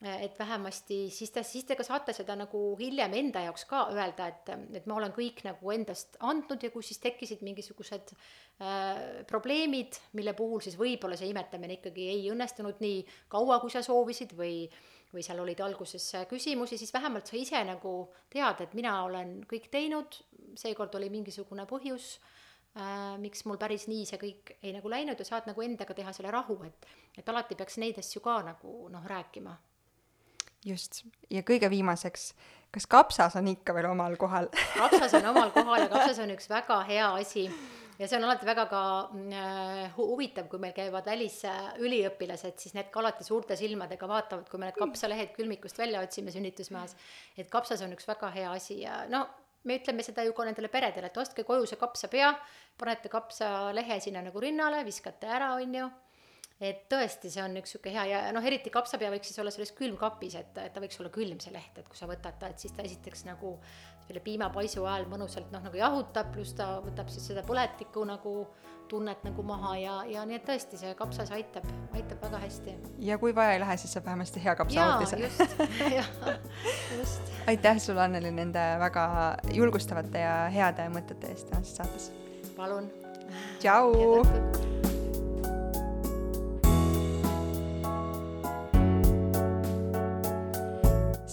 et vähemasti siis te, siis te ka saate seda nagu hiljem enda jaoks ka öelda, et, et ma olen kõik nagu endast andnud ja kui siis tekkisid mingisugused äh, probleemid, mille puhul siis võib-olla see imetamine ikkagi ei õnnestunud nii kaua, kui sa soovisid või või seal olid alguses küsimusi, siis vähemalt sa ise nagu tead, et mina olen kõik teinud, seekord oli mingisugune põhjus äh,, miks mul päris nii see kõik ei nagu läinud ja saad nagu endaga teha selle rahu, et et alati peaks neid asju ka nagu noh, rääkima just, ja kõige viimaseks, kas kapsas on ikka veel omal kohal? Kapsas on omal kohal ja kapsas on üks väga hea asi. Ja see on alati väga ka äh, huvitav, kui meil käivad välisüliõpilased, siis need ka alati suurte silmadega vaatavad, kui me need kapsalehed külmikust välja otsime sünnitusmajas. et kapsas on üks väga hea asi ja no me ütleme seda ju ka nendele peredele, et ostke koju see kapsapea, panete kapsalehe sinna nagu rinnale, viskate ära, on ju et tõesti, see on üks niisugune hea ja noh, eriti kapsapea võiks siis olla selles külmkapis, et, et ta võiks olla külm, see leht, et kui sa võtad ta, et siis ta esiteks nagu selle piimapaisu ajal mõnusalt noh, nagu jahutab, pluss ta võtab siis seda põletikku nagu tunnet nagu maha ja, ja nii et tõesti, see kapsas aitab, aitab väga hästi. ja kui vaja ei lähe, siis saab vähemasti hea kapsaautise. just, just. aitäh sulle, Anneli, nende väga julgustavate ja heade mõtete eest tänases saates. palun. tšau.